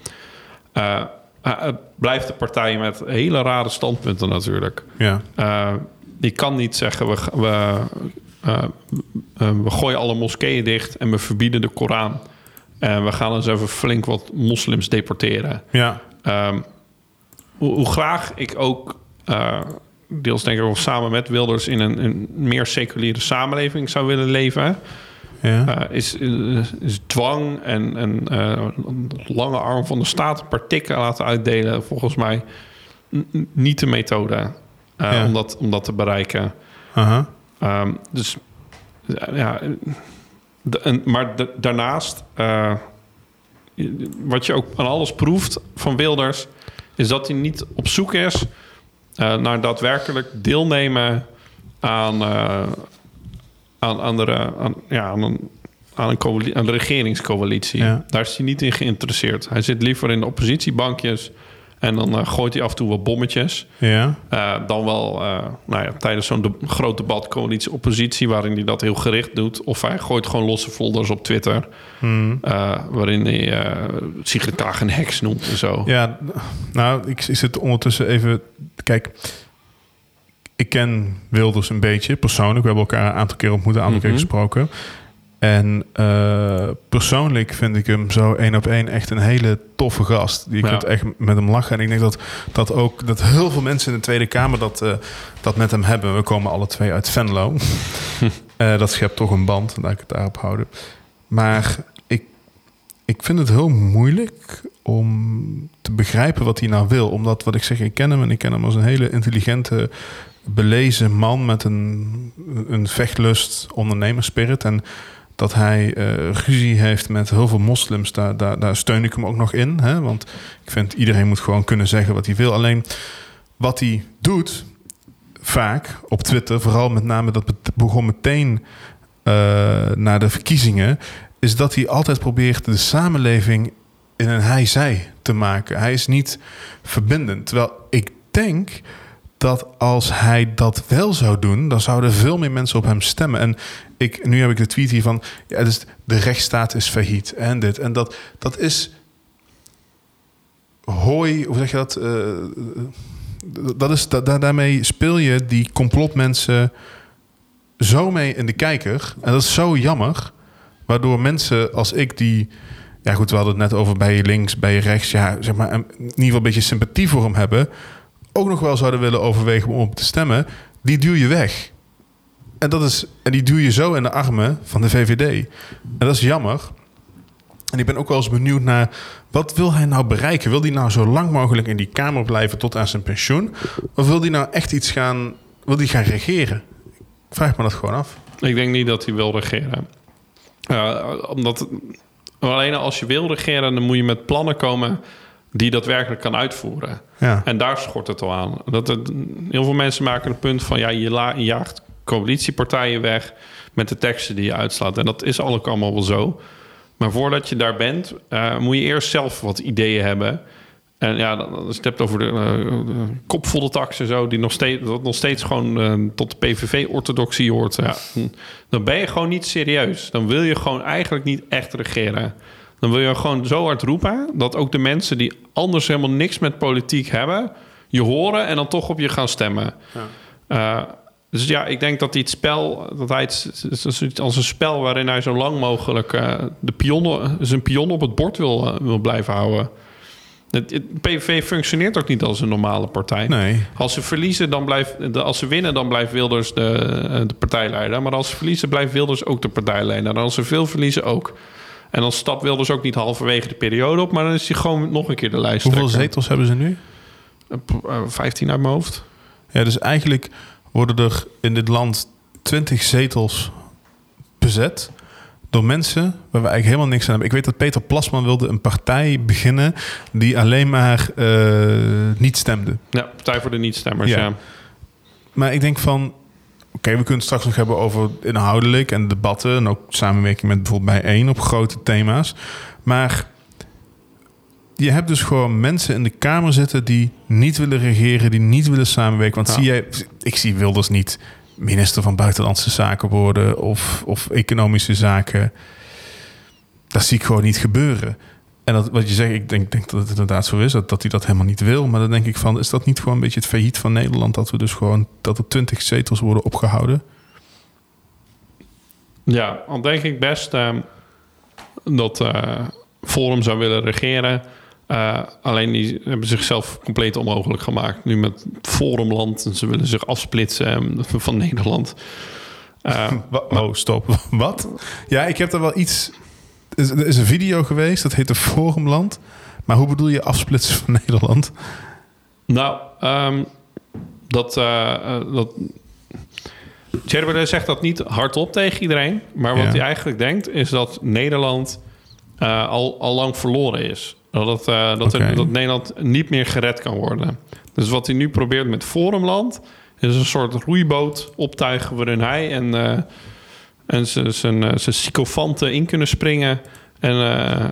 Eh, eh, het blijft de partij met hele rare standpunten natuurlijk. Ja. Je kan niet zeggen, we, we, we gooien alle moskeeën dicht en we verbieden de Koran. En we gaan eens even flink wat moslims deporteren. Ja. Ehm, hoe, hoe graag ik ook, eh, deels denk ik wel samen met Wilders... in een, een meer seculiere samenleving zou willen leven... Ja. eh, is, is, is dwang en, eh, lange arm van de staat... een paar tikken laten uitdelen, volgens mij niet de methode... eh, Ja. om, dat, om dat te bereiken. Ehm, dus eh, ja, de- en, maar da- daarnaast, eh, wat je ook aan alles proeft van Wilders, is dat hij niet op zoek is eh, naar daadwerkelijk deelnemen aan, eh, aan, de, aan, ja, aan, een, aan, een aan de regeringscoalitie. Ja. Daar is hij niet in geïnteresseerd. Hij zit liever in de oppositiebankjes en dan eh, gooit hij af en toe wat bommetjes. Ja. Eh, dan wel eh, nou ja, tijdens zo'n de- groot debat coalitie-oppositie... waarin hij dat heel gericht doet. Of hij gooit gewoon losse folders op Twitter... eh, waarin hij Sigrid Kaag een heks noemt en zo. Ja, nou, ik, ik zit ondertussen even... Kijk, ik ken Wilders een beetje persoonlijk. We hebben elkaar een aantal keer ontmoet, een aantal keer Mhm. gesproken. En eh, persoonlijk vind ik hem zo één op één echt een hele toffe gast. Je Ja. kunt echt met hem lachen. En ik denk dat, dat ook dat heel veel mensen in de Tweede Kamer dat, eh, dat met hem hebben. We komen alle twee uit Venlo. Eh, dat schept toch een band, laat ik het daarop houden. Maar ik, ik vind het heel moeilijk om te begrijpen wat hij nou wil. Omdat, wat ik zeg, ik ken hem en ik ken hem als een hele intelligente, belezen man met een, een vechtlust, ondernemerspirit. En dat hij eh, ruzie heeft met heel veel moslims, daar, daar, daar steun ik hem ook nog in. Hè? Want ik vind iedereen moet gewoon kunnen zeggen wat hij wil. Alleen wat hij doet, vaak op Twitter, vooral met name dat begon meteen eh, na de verkiezingen, is dat hij altijd probeert de samenleving in een hij-zij te maken. Hij is niet verbindend. Terwijl ik denk dat als hij dat wel zou doen, dan zouden veel meer mensen op hem stemmen. En ik, nu heb ik de tweet hier van, de rechtsstaat is failliet en dit en dat. Dat is hooi, hoe zeg je dat? Eh, dat is, da- da- daarmee speel je die complotmensen zo mee in de kijker. En dat is zo jammer. Waardoor mensen als ik die... Ja goed, we hadden het net over bij je links, bij je rechts. Ja, zeg maar, in ieder geval een beetje sympathie voor hem hebben. Ook nog wel zouden willen overwegen om op te stemmen. Die duw je weg. En, dat is, en die duw je zo in de armen van de VVD. En dat is jammer. En ik ben ook wel eens benieuwd naar... wat wil hij nou bereiken? Wil hij nou zo lang mogelijk in die Kamer blijven tot aan zijn pensioen? Of wil hij nou echt iets gaan... wil hij gaan regeren? Ik vraag me dat gewoon af. Ik denk niet dat hij wil regeren. Omdat alleen als je wil regeren, dan moet je met plannen komen die daadwerkelijk kan uitvoeren. Ja. En daar schort het al aan. Dat het, heel veel mensen maken een punt van ja, je, la, je jaagt coalitiepartijen weg met de teksten die je uitslaat. En dat is ook allemaal wel zo. Maar voordat je daar bent, eh, moet je eerst zelf wat ideeën hebben. En ja, als je het hebt over de uh, kopvolle tax en zo, die nog steeds, dat nog steeds gewoon uh, tot de PVV-orthodoxie hoort. Ja, dan ben je gewoon niet serieus. Dan wil je gewoon eigenlijk niet echt regeren. Dan wil je gewoon zo hard roepen dat ook de mensen die anders helemaal niks met politiek hebben, je horen en dan toch op je gaan stemmen. Ja. Uh, dus ja, ik denk dat hij het spel, dat hij het als een spel waarin hij zo lang mogelijk uh, de zijn pion op het bord wil, uh, wil blijven houden. Het, het, PVV functioneert ook niet als een normale partij. Nee. Als ze verliezen, dan blijft, als ze winnen, dan blijft Wilders de, eh, de partijleider. Maar als ze verliezen, blijft Wilders ook de partijleider. En als ze veel verliezen, ook. En dan stapt Wilders ook niet halverwege de periode op, maar dan is hij gewoon nog een keer de lijst. Hoeveel zetels hebben ze nu? Uh, 15 uit mijn hoofd. Ja, dus eigenlijk worden er in dit land 20 zetels bezet door mensen waar we eigenlijk helemaal niks aan hebben. Ik weet dat Peter Plasman wilde een partij beginnen die alleen maar eh, niet stemde. Ja, Partij voor de Niet-Stemmers, Ja. ja. Maar ik denk van, oké, we kunnen het straks nog hebben over inhoudelijk en debatten en ook samenwerking met bijvoorbeeld bij één op grote thema's. Maar je hebt dus gewoon mensen in de Kamer zitten die niet willen regeren, die niet willen samenwerken. Want Ja. zie jij, ik zie Wilders niet minister van Buitenlandse Zaken worden of, of economische zaken. Dat zie ik gewoon niet gebeuren. En dat, wat je zegt, ik denk, denk dat het inderdaad zo is, dat, dat hij dat helemaal niet wil. Maar dan denk ik van, is dat niet gewoon een beetje het failliet van Nederland? Dat we dus gewoon, dat er twintig zetels worden opgehouden? Ja, dan denk ik best ehm, dat eh Forum zou willen regeren. Eh, alleen die hebben zichzelf compleet onmogelijk gemaakt. Nu met Forumland. En ze willen zich afsplitsen ehm, van Nederland. Eh, Wa- Oh, stop. Wat? Ja, ik heb er wel iets... Er is- er is een video geweest, dat heet de Forumland. Maar hoe bedoel je afsplitsen van Nederland? nou, ehm, dat... eh, dat Tjerbele zegt dat niet hardop tegen iedereen. Maar wat Ja. hij eigenlijk denkt... is dat Nederland eh, al, al lang verloren is. Dat, dat, er- dat Nederland niet meer gered kan worden. Dus wat hij nu probeert met Forumland... is een soort roeiboot optuigen... waarin hij en, en zijn- zijn eh, zijn sycophanten in kunnen springen... en, eh,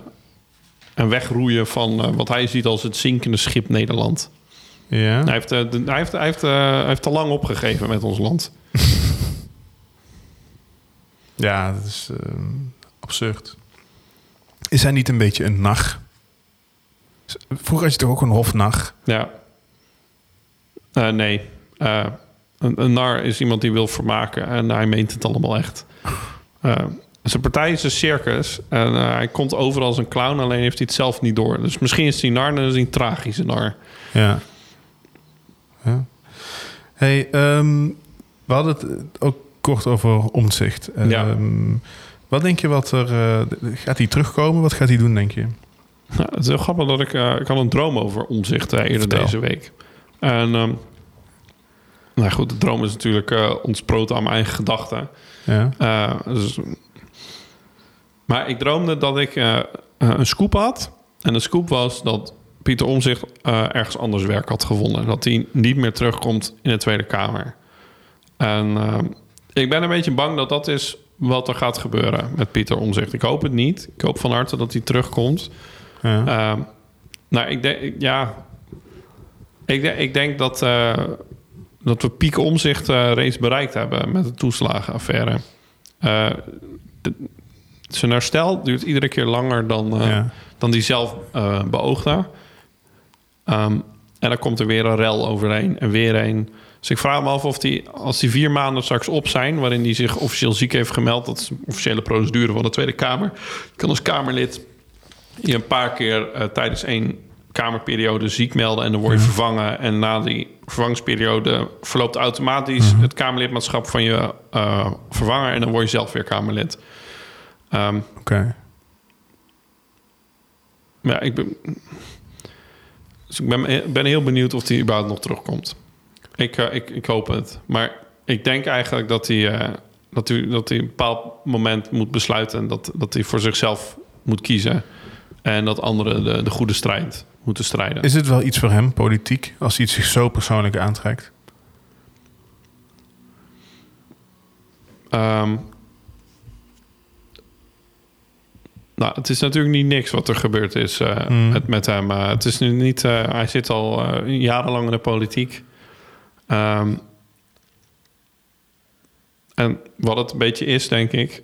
en wegroeien van eh, wat hij ziet als het zinkende schip Nederland. Ja. Hij heeft, de- hij heeft, hij heeft, hij heeft te lang opgegeven met ons land. Ja, dat is absurd. Is hij niet een beetje een nacht? Vroeger had je toch ook een hofnacht? Ja. Nee. Eh, een, een nar is iemand die wil vermaken en hij meent het allemaal echt. Eh, zijn partij is een circus en eh, hij komt overal als een clown, alleen heeft hij het zelf niet door. Dus misschien is hij nar en is hij een tragische nar. Ja. ja. Hey, ehm, we hadden het ook kort over omzicht. Ja. Wat denk je wat er... eh, gaat hij terugkomen? Wat gaat hij doen, denk je? Nou, het is heel grappig dat ik... eh, ik had een droom over omzicht eh, eerder Vertel. deze week. En... ehm, nou goed, de droom is natuurlijk eh ontsproten aan mijn eigen gedachten. Ja. Eh, dus- maar ik droomde dat ik eh, een scoop had. En de scoop was dat Pieter Omzicht ergens anders werk had gevonden. Dat hij niet meer terugkomt in de Tweede Kamer. En ik ben een beetje bang dat dat is wat er gaat gebeuren met Pieter Omzicht. Ik hoop het niet. Ik hoop van harte dat hij terugkomt. ja. Ehm, nou, ik denk, ja, ik, ik denk dat, dat we piek omzicht eh, reeds bereikt hebben met de toeslagenaffaire. Eh, de- zijn herstel duurt iedere keer langer dan, eh, Ja. dan die zelf beoogde. Ehm, en dan komt er weer een rel overheen en weer een. Dus ik vraag me af of die, als die vier maanden straks op zijn, waarin hij zich officieel ziek heeft gemeld, dat is een officiële procedure van de Tweede Kamer, je kan als Kamerlid je een paar keer tijdens één Kamerperiode ziek melden en dan word je vervangen. En na die vervangingsperiode verloopt automatisch het Kamerlidmaatschap van je eh, vervanger en dan word je zelf weer Kamerlid. Ehm, Oké. ja, ik ben, dus ik ben, ben heel benieuwd of hij überhaupt nog terugkomt. Ik, eh, ik, ik hoop het. Maar ik denk eigenlijk dat hij, eh, dat hij, dat hij een bepaald moment moet besluiten... dat, dat hij voor zichzelf moet kiezen. En dat anderen de, de goede strijd moeten strijden. Is het wel iets voor hem, politiek, als hij het zich zo persoonlijk aantrekt? Ehm, nou, het is natuurlijk niet niks wat er gebeurd is eh, Hmm. met, met hem. Eh, het is nu niet... eh, hij zit al jarenlang in de politiek. Ehm, en wat het een beetje is, denk ik...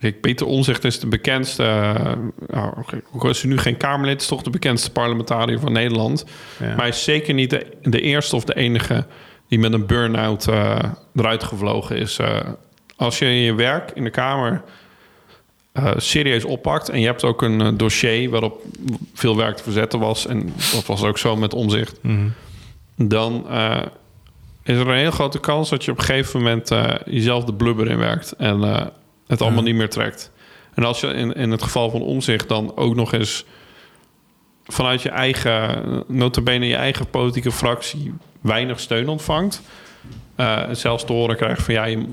kijk, Peter Omzicht is de bekendste... eh, nou, ook is hij nu geen Kamerlid... is toch de bekendste parlementariër van Nederland. Ja. Maar hij is zeker niet de, de eerste of de enige die met een burn-out eh, eruit gevlogen is. Eh, als je je werk in de Kamer serieus oppakt en je hebt ook een dossier waarop veel werk te verzetten was, en dat was ook zo met omzicht, Mhm. dan is er een heel grote kans dat je op een gegeven moment jezelf de blubber in werkt en het allemaal niet meer trekt. En als je in, in het geval van omzicht dan ook nog eens vanuit je eigen, notabene je eigen politieke fractie weinig steun ontvangt, eh, zelfs te horen krijgt van ja, je,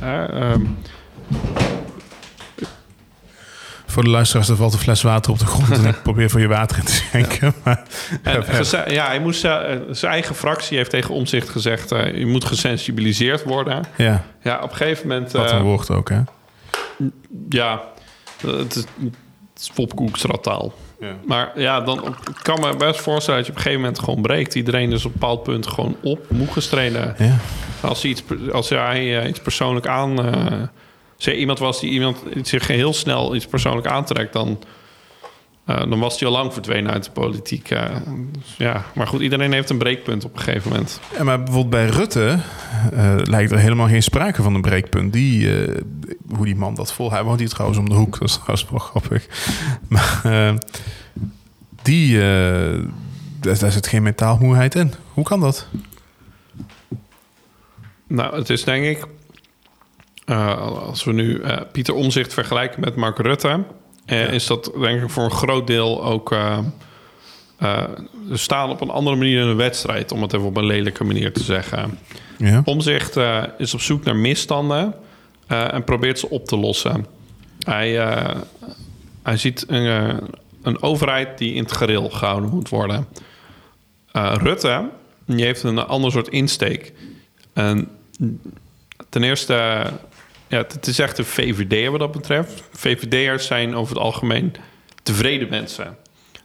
eh, ehm, Voor de luisteraars, er valt een fles water op de grond en ik probeer voor je water in te schenken. Maar, En geze- ja, hij moest, eh, zijn eigen fractie heeft tegen omzicht gezegd: eh, je moet gesensibiliseerd worden. ja, Ja, op een gegeven moment. wat eh, een woord ook, hè? Ja, het is, het is popkoekstrataal. Ja. Maar ja, dan ik kan me best voorstellen dat je op een gegeven moment gewoon breekt. Iedereen is op een bepaald punt gewoon op, moe gestreden. Ja. Als, hij iets, als hij eh, iets persoonlijk aan. eh, als iemand was die iemand zich heel snel iets persoonlijk aantrekt, dan, eh, dan was hij al lang verdwenen uit de politiek. eh. Ja, maar goed, iedereen heeft een breekpunt op een gegeven moment. Maar bijvoorbeeld bij Rutte eh, lijkt er helemaal geen sprake van een breekpunt. Die, hoe die man dat vol... Hij woont hier trouwens om de hoek, dat is trouwens wel grappig. Maar die... daar, daar zit geen mentaalmoeheid in. Hoe kan dat? Nou, het is denk ik, als we nu Pieter Omzicht vergelijken met Mark Rutte, eh, is dat denk ik voor een groot deel ook. we staan op een andere manier in een wedstrijd, om het even op een lelijke manier te zeggen. Ja. Omzicht is op zoek naar misstanden en probeert ze op te lossen. Hij, hij ziet een, een overheid die in het gereel gehouden moet worden. Rutte die heeft een ander soort insteek. En ten eerste, ja, het is echt een VVD'er wat dat betreft. VVD'ers zijn over het algemeen tevreden mensen.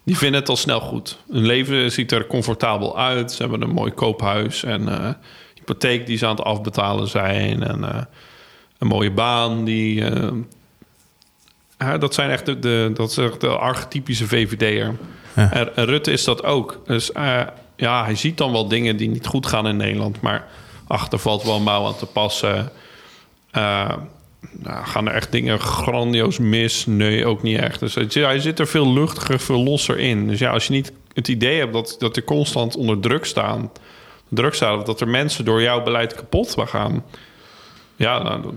Die vinden het al snel goed. Hun leven ziet er comfortabel uit. Ze hebben een mooi koophuis en eh, hypotheek die ze aan het afbetalen zijn. En eh, een mooie baan. Die, eh, ja, dat zijn echt de, de, dat is echt de archetypische VVD'er. Ja. En, en Rutte is dat ook. Dus eh, ja, hij ziet dan wel dingen die niet goed gaan in Nederland. Maar ach, er valt wel een mouw aan te passen. Eh, nou, gaan er echt dingen grandioos mis? Nee, ook niet echt. Dus het- hij zit er veel luchtiger, veel losser in. Dus ja, als je niet het idee hebt dat, dat er constant onder druk staan... druk staat, of dat er mensen door jouw beleid kapot gaan... ja, nou, dan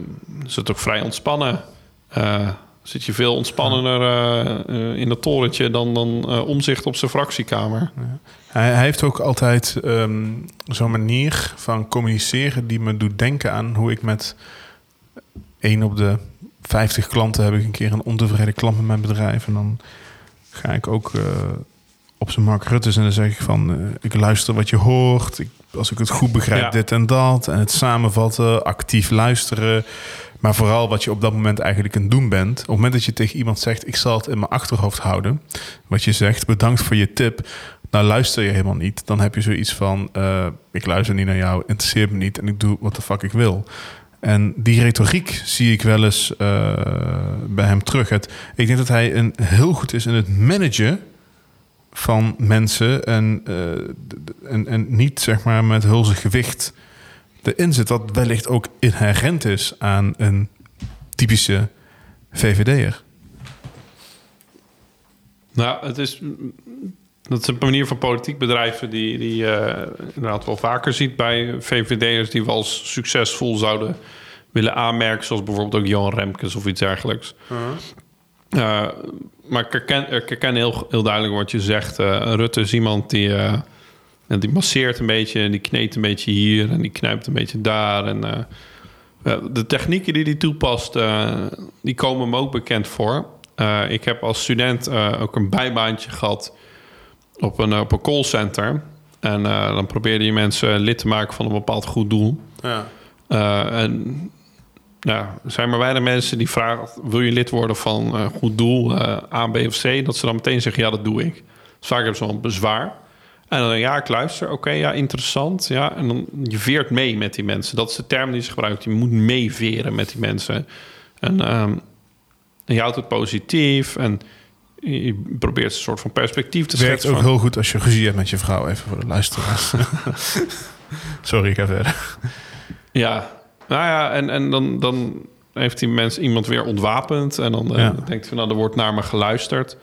is het ook vrij ontspannen. Eh, zit je veel ontspannender eh, eh, in dat torentje... dan, dan eh, omzicht op zijn fractiekamer. Hij, hij heeft ook altijd ehm, zo'n manier van communiceren die me doet denken aan hoe ik met één op de 50 klanten heb ik een keer een ontevreden klant met mijn bedrijf. En dan ga ik ook eh, op zijn Mark Rutte's en dan zeg ik van eh, ik luister wat je hoort. Ik, als ik het goed begrijp, Ja. dit en dat. En het samenvatten, actief luisteren. Maar vooral wat je op dat moment eigenlijk aan het doen bent. Op het moment dat je tegen iemand zegt: Ik zal het in mijn achterhoofd houden. Wat je zegt, bedankt voor je tip. Nou, luister je helemaal niet. Dan heb je zoiets van: eh, Ik luister niet naar jou, interesseert me niet. En ik doe wat de fuck ik wil. En die retoriek zie ik wel eens eh, bij hem terug. Het, ik denk dat hij een, heel goed is in het managen van mensen. En, eh, en, en niet zeg maar met hulzig gewicht erin zit. Dat wellicht ook inherent is aan een typische VVD'er. Nou, het is, dat is een manier van politiek bedrijven die, die je inderdaad wel vaker ziet bij VVD'ers die we als succesvol zouden willen aanmerken, zoals bijvoorbeeld ook Johan Remkes of iets dergelijks. Eh, maar ik herken, ik herken heel, heel duidelijk wat je zegt. Eh, Rutte is iemand die, eh, die masseert een beetje, en die kneedt een beetje hier en die knijpt een beetje daar. En eh, eh, de technieken die hij toepast, eh, die komen me ook bekend voor. Eh, ik heb als student eh, ook een bijbaantje gehad op een, op een callcenter. En eh, dan probeerde je mensen lid te maken van een bepaald goed doel. Ja. Eh, en ja, er zijn maar weinig mensen die vragen... wil je lid worden van een goed doel, eh, A, B of C? Dat ze dan meteen zeggen, ja, dat doe ik. Dus vaak hebben ze wel een bezwaar. En dan, ja, ik luister, oké, ja, interessant. Ja, en dan je veert mee met die mensen. Dat is de term die ze gebruikt. Je moet meeveren met die mensen. En, ehm, en je houdt het positief en je probeert een soort van perspectief te Het werkt schetsen. ook van- heel goed als je ruzie hebt met je vrouw. Even voor de luisteraars. Sorry, ik ga verder. Ja, nou ja, en, en dan, dan heeft die mens iemand weer ontwapend. En dan Ja. denkt hij, nou, er wordt naar me geluisterd.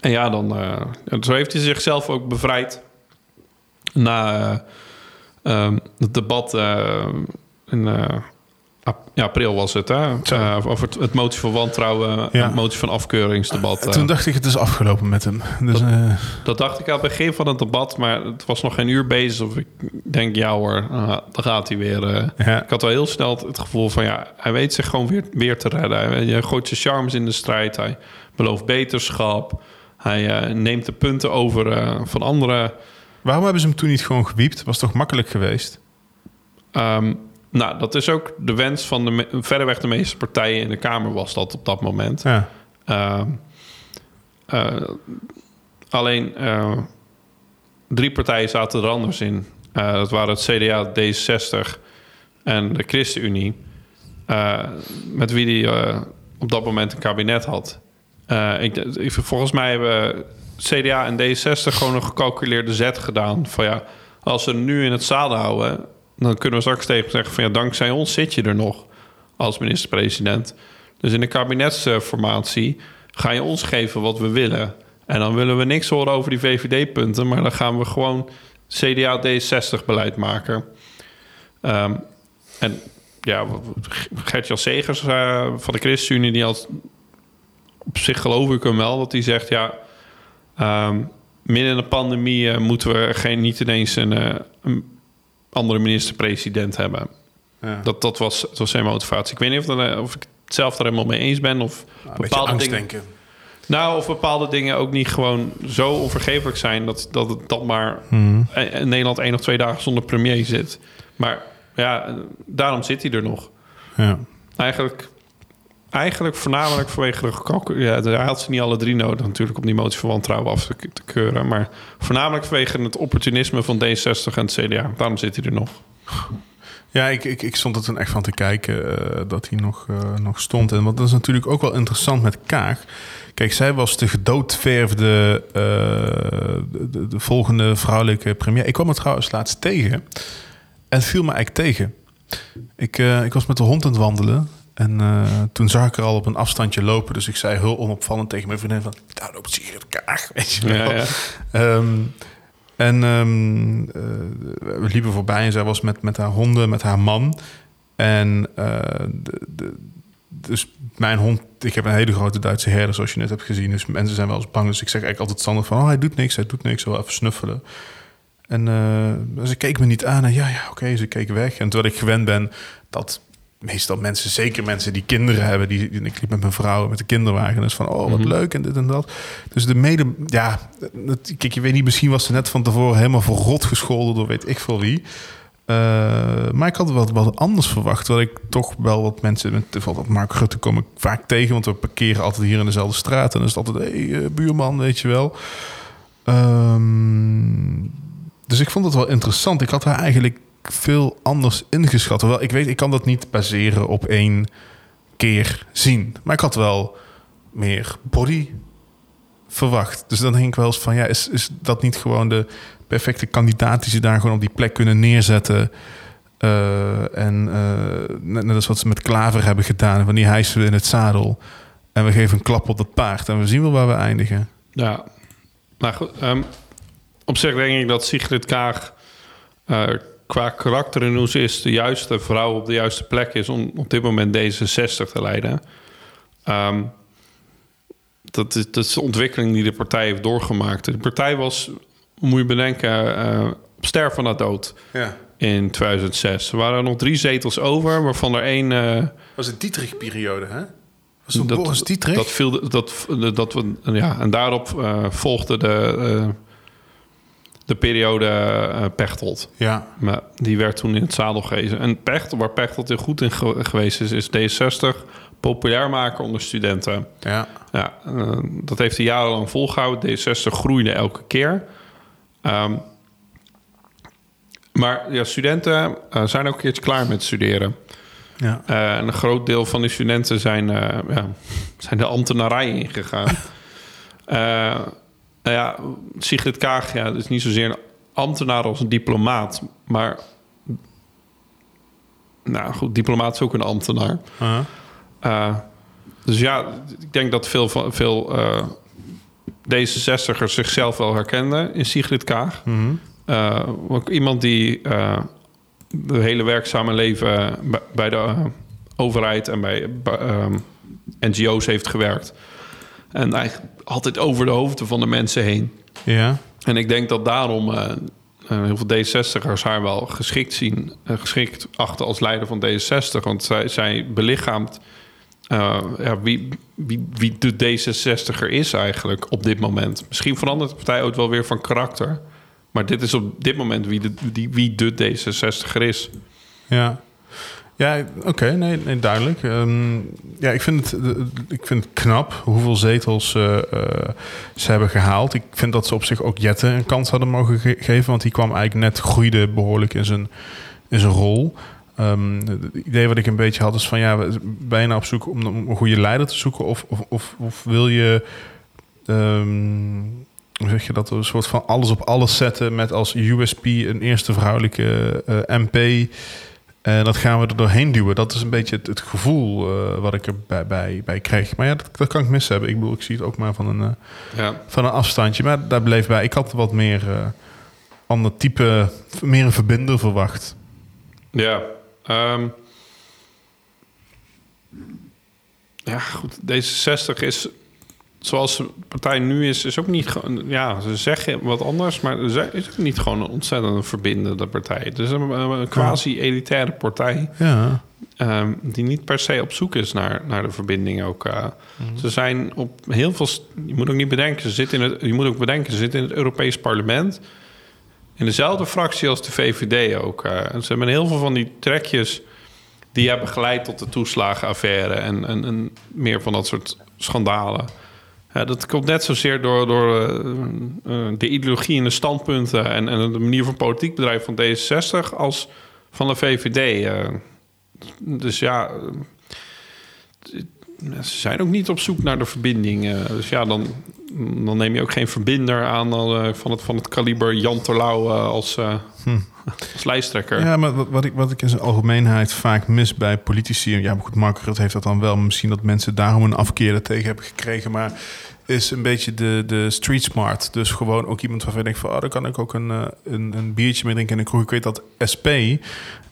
En ja, dan, eh, en zo heeft hij zichzelf ook bevrijd. Na eh, ehm, het debat in, ja, april was het, hè? Zo. Eh, over het, het motie van wantrouwen, Ja. het motie van afkeuringsdebat. eh. Toen dacht ik, het is afgelopen met hem. Dus, eh, Dat dacht ik aan het begin van het debat, maar het was nog geen uur bezig. Of ik denk, ja hoor, dan gaat hij weer. ja. Ik had wel heel snel het- het gevoel van, ja, hij weet zich gewoon weer, weer te redden. Hij, hij gooit zijn charmes in de strijd. Hij belooft beterschap. Hij neemt de punten over van anderen. Waarom hebben ze hem toen niet gewoon gewiept? Was toch makkelijk geweest? Ehm, nou, dat is ook de wens van de verreweg de meeste partijen in de Kamer was dat op dat moment. Ja. Ehm, eh, alleen eh, drie partijen zaten er anders in. Eh, dat waren het CDA, D66 en de ChristenUnie. met wie die op dat moment een kabinet had. Ik, ik, volgens mij hebben CDA en D66 gewoon een gecalculeerde zet gedaan. Van ja, als ze nu in het zadel houden... dan kunnen we straks tegen zeggen van ja, dankzij ons zit je er nog als minister-president. Dus in de kabinetsformatie ga je ons geven wat we willen. En dan willen we niks horen over die VVD-punten, maar dan gaan we gewoon CDA D60-beleid maken. Ehm, en ja, Gert-Jan Segers eh, van de ChristenUnie, die had op zich geloof ik hem wel, dat hij zegt ja, ehm, midden in de pandemie eh, moeten we geen, niet ineens een, eh, een andere minister-president hebben. ja. Dat, dat, was, dat was zijn motivatie. Ik weet niet of, dat, eh, of ik het zelf er helemaal mee eens ben. Of Nou, bepaalde angst dingen. denken. Nou, of bepaalde dingen ook niet gewoon zo onvergeeflijk zijn dat, dat het dan maar Hmm. in Nederland één of twee dagen zonder premier zit. Maar ja, eh, daarom zit hij er nog. Ja. Eigenlijk, eigenlijk voornamelijk vanwege de Ja, hij had ze niet alle drie nodig natuurlijk om die motie van wantrouwen af te, te keuren. Maar voornamelijk vanwege het opportunisme van D60 en het CDA. Daarom zit hij er nog. Ja, ik, ik, ik stond er echt van te kijken eh, dat hij nog, eh, nog stond. En wat is natuurlijk ook wel interessant met Kaag. Kijk, zij was de gedoodverfde eh, de, de, de volgende vrouwelijke premier. Ik kwam er trouwens laatst tegen. En het viel me eigenlijk tegen. Ik, ik was met de hond aan het wandelen. En eh, toen zag ik er al op een afstandje lopen. Dus ik zei heel onopvallend tegen mijn vriendin van... Daar loopt Sigrid Kaag, weet je wel. Ja, ja. Ehm, en eh, we liepen voorbij en zij was met, met haar honden, met haar man. En eh, de, de, dus mijn hond, ik heb een hele grote Duitse herder, zoals je net hebt gezien. Dus mensen zijn wel eens bang. Dus ik zeg eigenlijk altijd standaard van, oh, hij doet niks, hij doet niks. Wel even snuffelen. En ze keek me niet aan. En ja, ja, oké, ze keek weg. En terwijl ik gewend ben dat meestal mensen, zeker mensen die kinderen hebben, die, ik liep met mijn vrouw met de kinderwagen, dus van oh wat Mhm. leuk en dit en dat. Dus de mede, ja, dat, kijk, je weet niet, misschien was ze net van tevoren helemaal verrot gescholden door weet ik veel wie. Eh, maar ik had wat, wat anders verwacht. Terwijl ik toch wel wat mensen, met bijvoorbeeld Mark Rutte kom ik vaak tegen, want we parkeren altijd hier in dezelfde straat. En dan is het altijd, hé, hey, eh, buurman, weet je wel. Ehm, dus ik vond het wel interessant. Ik had haar eigenlijk veel anders ingeschat. Hoewel ik weet, ik kan dat niet baseren op één keer zien. Maar ik had wel meer body verwacht. Dus dan denk ik wel eens van, ja, is, is dat niet gewoon de perfecte kandidaat die ze daar gewoon op die plek kunnen neerzetten? Eh, en eh, net, net als wat ze met Klaver hebben gedaan, die hijsen we in het zadel. En we geven een klap op dat paard en we zien wel waar we eindigen. Ja, nou goed. ehm, op zich denk ik dat Sigrid Kaag eh, qua karakter en hoe ze is... de juiste vrouw op de juiste plek is om op dit moment D66 te leiden. Ehm, dat, is, dat is de ontwikkeling die de partij heeft doorgemaakt. De partij was, moet je bedenken, eh, op sterven na dood Ja. in 2006. Er waren nog drie zetels over, waarvan er één... eh, was een Dietrich-periode, hè? Was dat, Boris Dietrich? Dat viel, de- dat, dat we, ja, en daarop eh, volgde de, de periode eh, Pechtold. ja, Maar die werd toen in het zadel gegeven. En Pechtold, waar Pechtold heel goed in ge- geweest is, is D60 populair maken onder studenten. ja. Ja, eh, dat heeft hij jarenlang volgehouden. D60 groeide elke keer. Ehm, maar ja, studenten eh, zijn ook een keertje klaar met studeren. ja. En een groot deel van die studenten zijn, ja, zijn de ambtenarij ingegaan. Nou ja, Sigrid Kaag ja, is niet zozeer een ambtenaar als een diplomaat. Maar nou goed, diplomaat is ook een ambtenaar. Eh, dus ja, ik denk dat veel, veel eh D66'ers zichzelf wel herkenden in Sigrid Kaag. Mhm. Eh, ook iemand die de hele werkzame leven bij- de, overheid en bij NGO's heeft gewerkt. En eigenlijk altijd over de hoofden van de mensen heen. Ja. En ik denk dat daarom uh, heel veel D66'ers haar wel geschikt zien, uh, geschikt achter als leider van D66. Want zij, zij belichaamt ja, wie, wie, wie de D66er is eigenlijk op dit moment. Misschien verandert de partij ook wel weer van karakter. Maar dit is op dit moment wie de, die, wie de D66er is. Ja. Ja, oké, nee, nee, duidelijk. Um, ja, ik vind, het, ik vind knap hoeveel zetels uh, uh, ze hebben gehaald. Ik vind dat ze op zich ook Jette een kans hadden mogen ge geven. Want die kwam eigenlijk net, groeide behoorlijk in zijn, in zijn rol. Um, het idee wat ik een beetje had is van ja, ben je nou op zoek om een goede leider te zoeken? Of, of, of, wil je, um, hoe zeg je dat, een soort van alles op alles zetten met als USP een eerste vrouwelijke uh, MP? En dat gaan we er doorheen duwen. Dat is een beetje het, het gevoel uh, wat ik er bij, bij, bij kreeg. Maar ja, dat, dat, kan ik mis hebben. Ik bedoel, ik zie het ook maar van een, uh, ja. van een afstandje. Maar daar bleef bij. Ik had wat meer uh, ander type, meer een verbinder verwacht. Ja, um, ja, goed. D66 is zoals de partij nu is, is ook niet gewoon. Ja, ze zeggen wat anders, maar ze is ook niet gewoon een ontzettend verbindende partij. Het is een, een quasi-elitaire partij. Ja. Um, die niet per se op zoek is naar, naar de verbinding ook. Uh, mm. Ze zijn op heel veel. Je moet ook niet bedenken, ze zitten in het. Je moet ook bedenken, ze zitten in het Europees Parlement. In dezelfde fractie als de VVD ook. Uh, ze hebben heel veel van die trekjes die hebben geleid tot de toeslagenaffaire en, en, en meer van dat soort schandalen. Ja, dat komt net zozeer door, door uh, uh, de ideologie en de standpunten en, en de manier van politiek bedrijf van D66 als van de VVD. Uh, dus ja, ze zijn ook niet op zoek naar de verbinding. dus ja, dan, dan neem je ook geen verbinder aan van, het, van het kaliber Jan Terlouw als, hm. als lijsttrekker. Ja, maar wat, wat, ik, wat ik in zijn algemeenheid vaak mis bij politici... ja, maar goed, Mark Rutte heeft dat dan wel. Misschien dat mensen daarom een afkeer er tegen hebben gekregen. Maar is een beetje de, de street smart. Dus gewoon ook iemand waarvan je denkt van... Oh, daar kan ik ook een, een, een biertje mee drinken in een kroeg. Ik weet dat SP,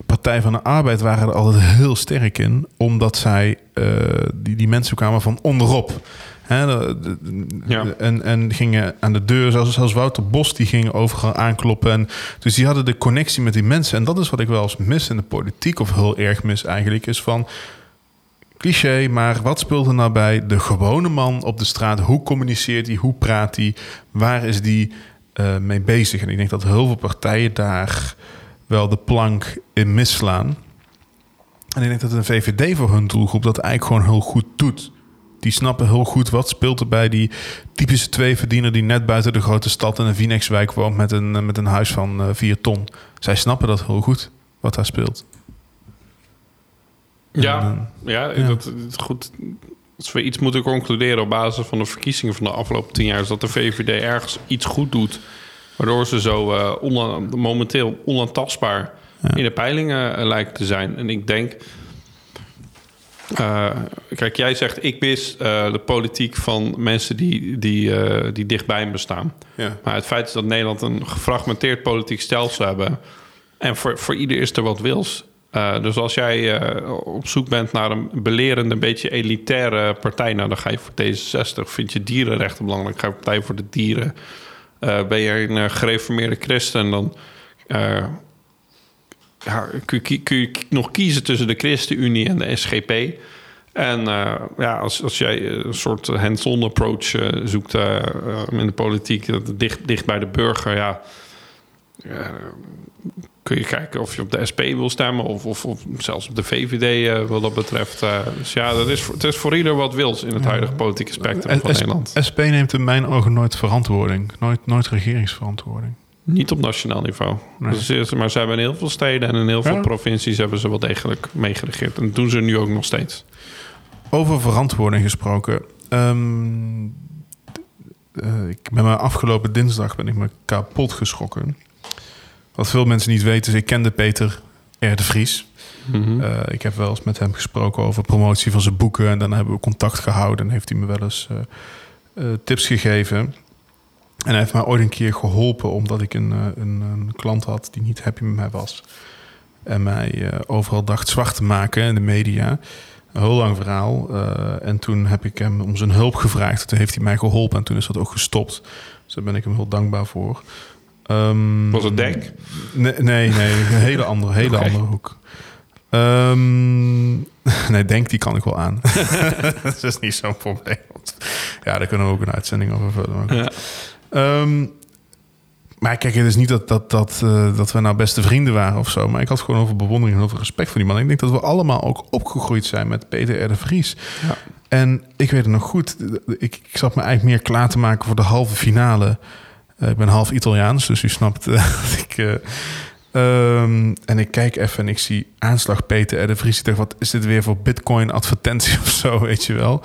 Partij van de Arbeid, waren er altijd heel sterk in. Omdat zij, uh, die, die mensen kwamen van onderop. Hè, de, de, ja. en, en gingen aan de deur, zoals, zoals Wouter Bos, die ging overal aankloppen. En, dus die hadden de connectie met die mensen. En dat is wat ik wel eens mis in de politiek, of heel erg mis eigenlijk, is van cliché, maar wat speelt er nou bij de gewone man op de straat? Hoe communiceert hij? Hoe praat hij? Waar is die uh, mee bezig? En ik denk dat heel veel partijen daar wel de plank in misslaan. En ik denk dat een VVD voor hun doelgroep dat eigenlijk gewoon heel goed doet. Die snappen heel goed wat speelt er bij die typische tweeverdiener die net buiten de grote stad in een Vinex-wijk woont met een, met een huis van uh, vier ton. Zij snappen dat heel goed, wat daar speelt. Ja, ja, ja, dat is goed. Als we iets moeten concluderen op basis van de verkiezingen van de afgelopen tien jaar, is dat de VVD ergens iets goed doet. Waardoor ze zo uh, ona momenteel onaantastbaar ja. in de peilingen uh, lijkt te zijn. En ik denk. Uh, kijk, jij zegt ik mis de politiek van mensen die, die, die dichtbij me staan. Ja. Maar het feit is dat Nederland een gefragmenteerd politiek stelsel hebben. En voor, voor ieder is er wat wils. Uh, dus als jij uh, op zoek bent naar een belerende, een beetje elitaire partij, nou dan ga je voor D66. Vind je dierenrechten belangrijk, ga je partij voor de dieren. Uh, ben je een gereformeerde christen, dan ja, kun, je, kun, nog kiezen tussen de ChristenUnie en de SGP. En ja, als, als jij een soort hands-on approach zoekt in de politiek, dicht, dicht bij de burger, ja kun je kijken of je op de SP wil stemmen of, of, of zelfs op de VVD uh, wat dat betreft. Uh, dus ja, dat is, het is voor ieder wat wils in het huidige politieke spectrum van Nederland. SP neemt in mijn ogen nooit verantwoording, nooit, nooit regeringsverantwoording. Niet op nationaal niveau. Nee. Dus, maar ze hebben in heel veel steden en in heel veel ja. provincies hebben ze wel degelijk meegeregeerd. En dat doen ze nu ook nog steeds. Over verantwoording gesproken. Um, uh, ik ben me afgelopen dinsdag ben ik me kapot geschrokken. Wat veel mensen niet weten is, ik kende Peter R. de Vries. Mm -hmm. uh, ik heb wel eens met hem gesproken over promotie van zijn boeken. En dan hebben we contact gehouden en heeft hij me wel eens uh, uh, tips gegeven. En hij heeft mij ooit een keer geholpen omdat ik een, een, een, klant had die niet happy met mij was. En mij eh, overal dacht zwart te maken in de media. Een heel lang verhaal. Eh, en toen heb ik hem om zijn hulp gevraagd. Toen heeft hij mij geholpen en toen is dat ook gestopt. Dus daar ben ik hem heel dankbaar voor. Ehm, Was het Denk? Nee, nee, nee een hele andere, hele andere hoek. Ehm, nee, denk die kan ik wel aan. dat is niet zo'n probleem. Ja, daar kunnen we ook een uitzending over vullen. maar. Ja. Ehm, maar kijk, het is niet dat, dat, dat, eh, dat we nou beste vrienden waren of zo. Maar ik had gewoon over bewondering en over respect voor die man. Ik denk dat we allemaal ook opgegroeid zijn met Peter R. de Vries. Ja. En ik weet het nog goed. Ik, ik zat me eigenlijk meer klaar te maken voor de halve finale. Eh, ik ben half Italiaans, dus u snapt eh, dat ik... eh, ehm, en ik kijk even en ik zie aanslag Peter R. de Vries. Ik dacht, wat is dit weer voor bitcoin advertentie of zo, weet je wel?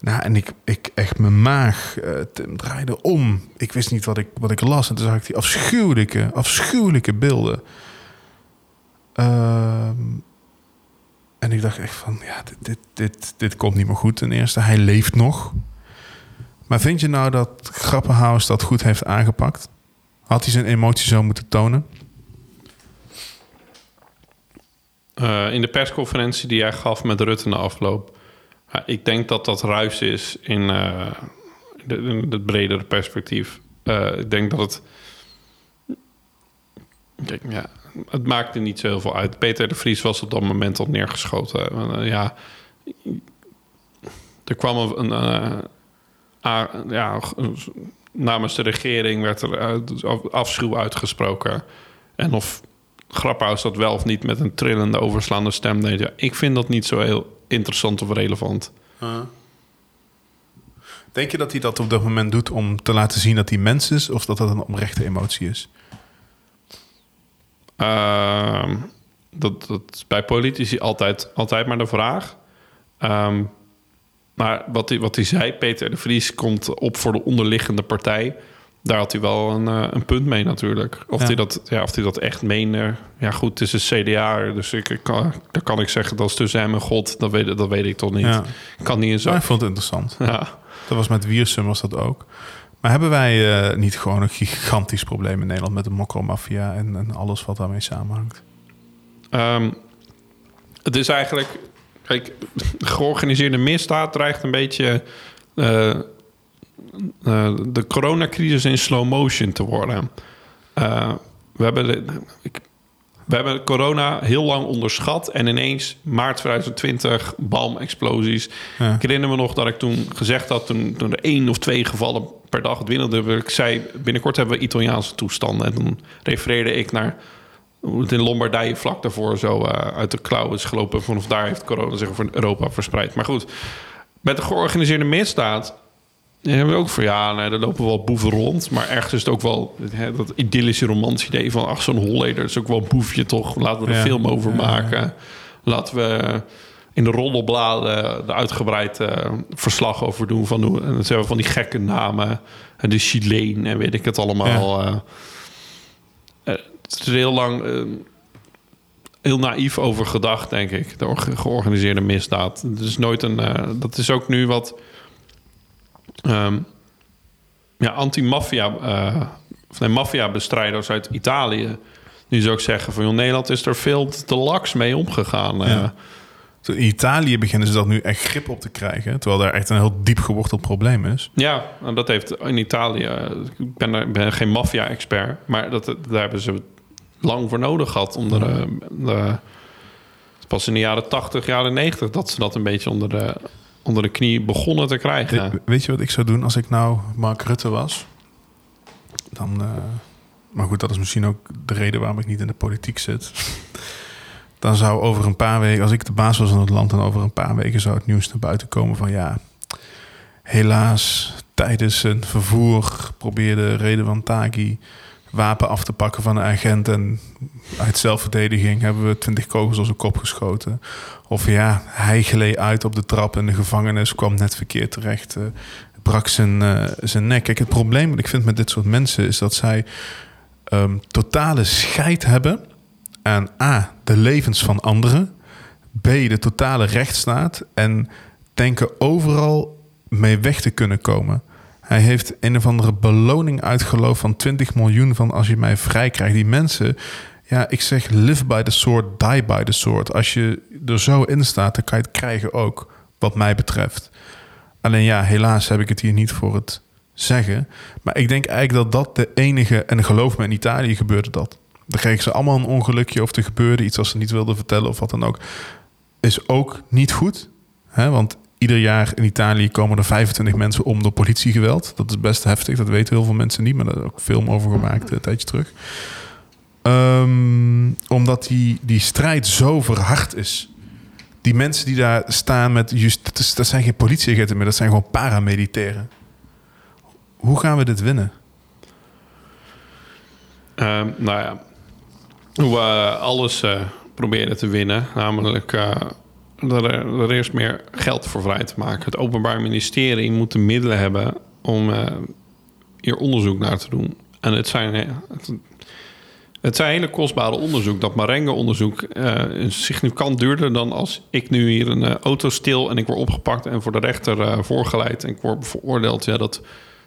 Nou, en ik, ik echt mijn maag Tim, draaide om. Ik wist niet wat ik, wat ik las. En toen zag ik die afschuwelijke, afschuwelijke beelden. Ehm, en ik dacht echt van, ja, dit, dit, dit, dit komt niet meer goed. Ten eerste, hij leeft nog. Maar vind je nou dat Grappenhaus dat goed heeft aangepakt? Had hij zijn emotie zo moeten tonen? Eh, in de persconferentie die hij gaf met Rutte na afloop. Ja, ik denk dat dat ruis is in, eh, het bredere perspectief. Eh, ik denk dat het. Ja, het maakte niet zo heel veel uit. Peter de Vries was op dat moment al neergeschoten. Eh, ja, er kwam een. Ja, namens de regering werd er eh, afschuw uitgesproken. En of Grapperhaus dat wel of niet met een trillende, overslaande stem deed. Ja, ik vind dat niet zo heel interessant of relevant. Denk je dat hij dat op dat moment doet om te laten zien dat hij mens is? Of dat dat een oprechte emotie is? Ehm, dat, dat is bij politici altijd, altijd maar de vraag. Ehm, maar wat hij, wat hij zei, Peter de Vries komt op voor de onderliggende partij. Daar had hij wel een, eh, een punt mee natuurlijk. Of, Ja. hij dat, ja, of hij dat echt meende. Ja goed, het is een CDA. Dus ik, ik kan, dan kan ik zeggen dat is tussen hem en God. Dat weet, dat weet ik toch niet. Ja. Ik kan niet in zo... Maar ik vond het interessant. Ja. Dat was met Wiersum was dat ook. Maar hebben wij eh, niet gewoon een gigantisch probleem in Nederland met de mokromafia en, en alles wat daarmee samenhangt? Ehm, het is eigenlijk... Kijk, georganiseerde misdaad dreigt een beetje... eh, eh, de coronacrisis in slow motion te worden. Eh, we, hebben de, ik, we hebben corona heel lang onderschat... en ineens maart 2020, bam, explosies. Ja. Ik herinner me nog dat ik toen gezegd had... toen, toen er één of twee gevallen per dag dwingelden... ik zei, binnenkort hebben we Italiaanse toestanden. En toen refereerde ik naar hoe het in Lombardije vlak daarvoor zo eh, uit de klauwen is gelopen. Vanaf daar heeft corona zich over Europa verspreid. Maar goed, met de georganiseerde misdaad hebben we ook voor ja, nee, er lopen wel boeven rond. Maar ergens is het ook wel hè, dat idyllische romantische idee van ach, zo'n Holleder is ook wel een boefje toch. Laten we er een Ja. film over Ja, maken. Laten we in de roddelbladen de uitgebreid eh, verslag over doen van en dat zijn we van die gekke namen en de Chileen en weet ik het allemaal. eh. Eh, is er heel lang eh, heel naïef over gedacht, denk ik. De orga- georganiseerde misdaad. Het is nooit een. eh, dat is ook nu wat. ehm, ja, anti-maffia. of nee, maffia-bestrijders uit Italië. Die zou ook zeggen van joh, Nederland is er veel te laks mee omgegaan. eh. Ja. In Italië beginnen ze dat nu echt grip op te krijgen. Terwijl daar echt een heel diep geworteld probleem is. Ja, en dat heeft in Italië. Ik ben, er, ben geen maffia-expert, maar dat, daar hebben ze lang voor nodig gehad. Om er, eh, de, pas in de jaren 80, jaren 90 dat ze dat een beetje onder de, onder de knie begonnen te krijgen. We- Weet je wat ik zou doen als ik nou Mark Rutte was? Dan, eh, maar goed, dat is misschien ook de reden waarom ik niet in de politiek zit. Dan zou over een paar weken, als ik de baas was van het land, dan over een paar weken zou het nieuws naar buiten komen van ja, helaas tijdens een vervoer probeerde Reden Taghi wapen af te pakken van een agent en uit zelfverdediging hebben we twintig kogels op zijn kop geschoten. Of ja, hij gleed uit op de trap in de gevangenis, kwam net verkeerd terecht, eh, brak zijn, eh, zijn nek. Kijk, het probleem wat ik vind met dit soort mensen is dat zij ehm, totale scheid hebben aan A, de levens van anderen, B, de totale rechtsstaat en denken overal mee weg te kunnen komen. Hij heeft een of andere beloning uitgeloofd van 20 miljoen van als je mij vrij krijgt. Die mensen, Ja, ik zeg live by the sword, die by the sword. Als je er zo in staat, dan kan je het krijgen ook, wat mij betreft. Alleen ja, helaas heb ik het hier niet voor het zeggen. Maar ik denk eigenlijk dat dat de enige... En geloof me, in Italië gebeurde dat. Dan kregen ze allemaal een ongelukje of er gebeurde iets... als ze niet wilden vertellen of wat dan ook. Is ook niet goed. Hè? Want ieder jaar in Italië komen er 25 mensen om door politiegeweld. Dat is best heftig, dat weten heel veel mensen niet. Maar daar is ook film over gemaakt een tijdje terug. Ehm, omdat die, die strijd zo verhard is. Die mensen die daar staan met... Just, dat, zijn geen politieagenten meer, dat zijn gewoon paramilitairen. Hoe gaan we dit winnen? Ehm, nou ja, hoe we alles uh, proberen te winnen. Namelijk er, er eerst meer geld voor vrij te maken. Het Openbaar Ministerie moet de middelen hebben om uh, hier onderzoek naar te doen. En het zijn, het, het zijn hele kostbare onderzoek. Dat Marengo-onderzoek uh, significant duurder dan als ik nu hier een auto stil en ik word opgepakt en voor de rechter uh, voorgeleid en ik word veroordeeld. Ja, dat,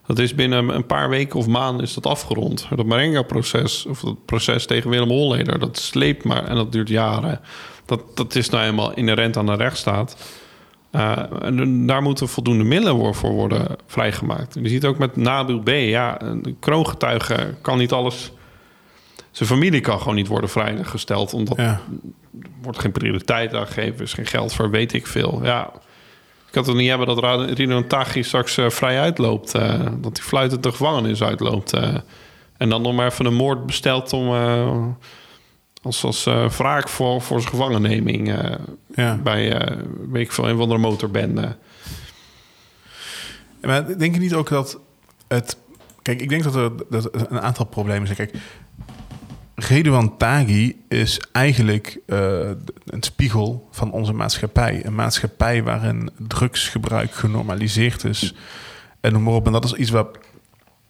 dat is binnen een paar weken of maanden is dat afgerond. Dat Marengo-proces, of dat proces tegen Willem Holleder, dat sleept maar en dat duurt jaren. Dat, dat is nou eenmaal inherent aan de rechtsstaat. en daar moeten voldoende middelen voor worden vrijgemaakt. Je ziet ook met Nabil B. Ja, een kroongetuige kan niet alles zijn familie kan gewoon niet worden vrijgesteld. Omdat ja. er wordt geen prioriteit aangegeven. is geen geld voor, weet ik veel. Ja, ik kan het niet hebben dat Rino Taghi straks uh, vrij uitloopt. Uh, dat hij fluitend de gevangenis uitloopt. En dan nog maar even een moord bestelt om... als als wraak voor, voor zijn gevangenneming. Ja. Bij, weet ik veel, een van de motorbende. Maar denk je niet ook dat het... Kijk, ik denk dat er, dat er een aantal problemen zijn. Kijk, Redouan Taghi is eigenlijk uh, een spiegel van onze maatschappij. Een maatschappij waarin drugsgebruik genormaliseerd is. En noem maar op. En dat is iets waar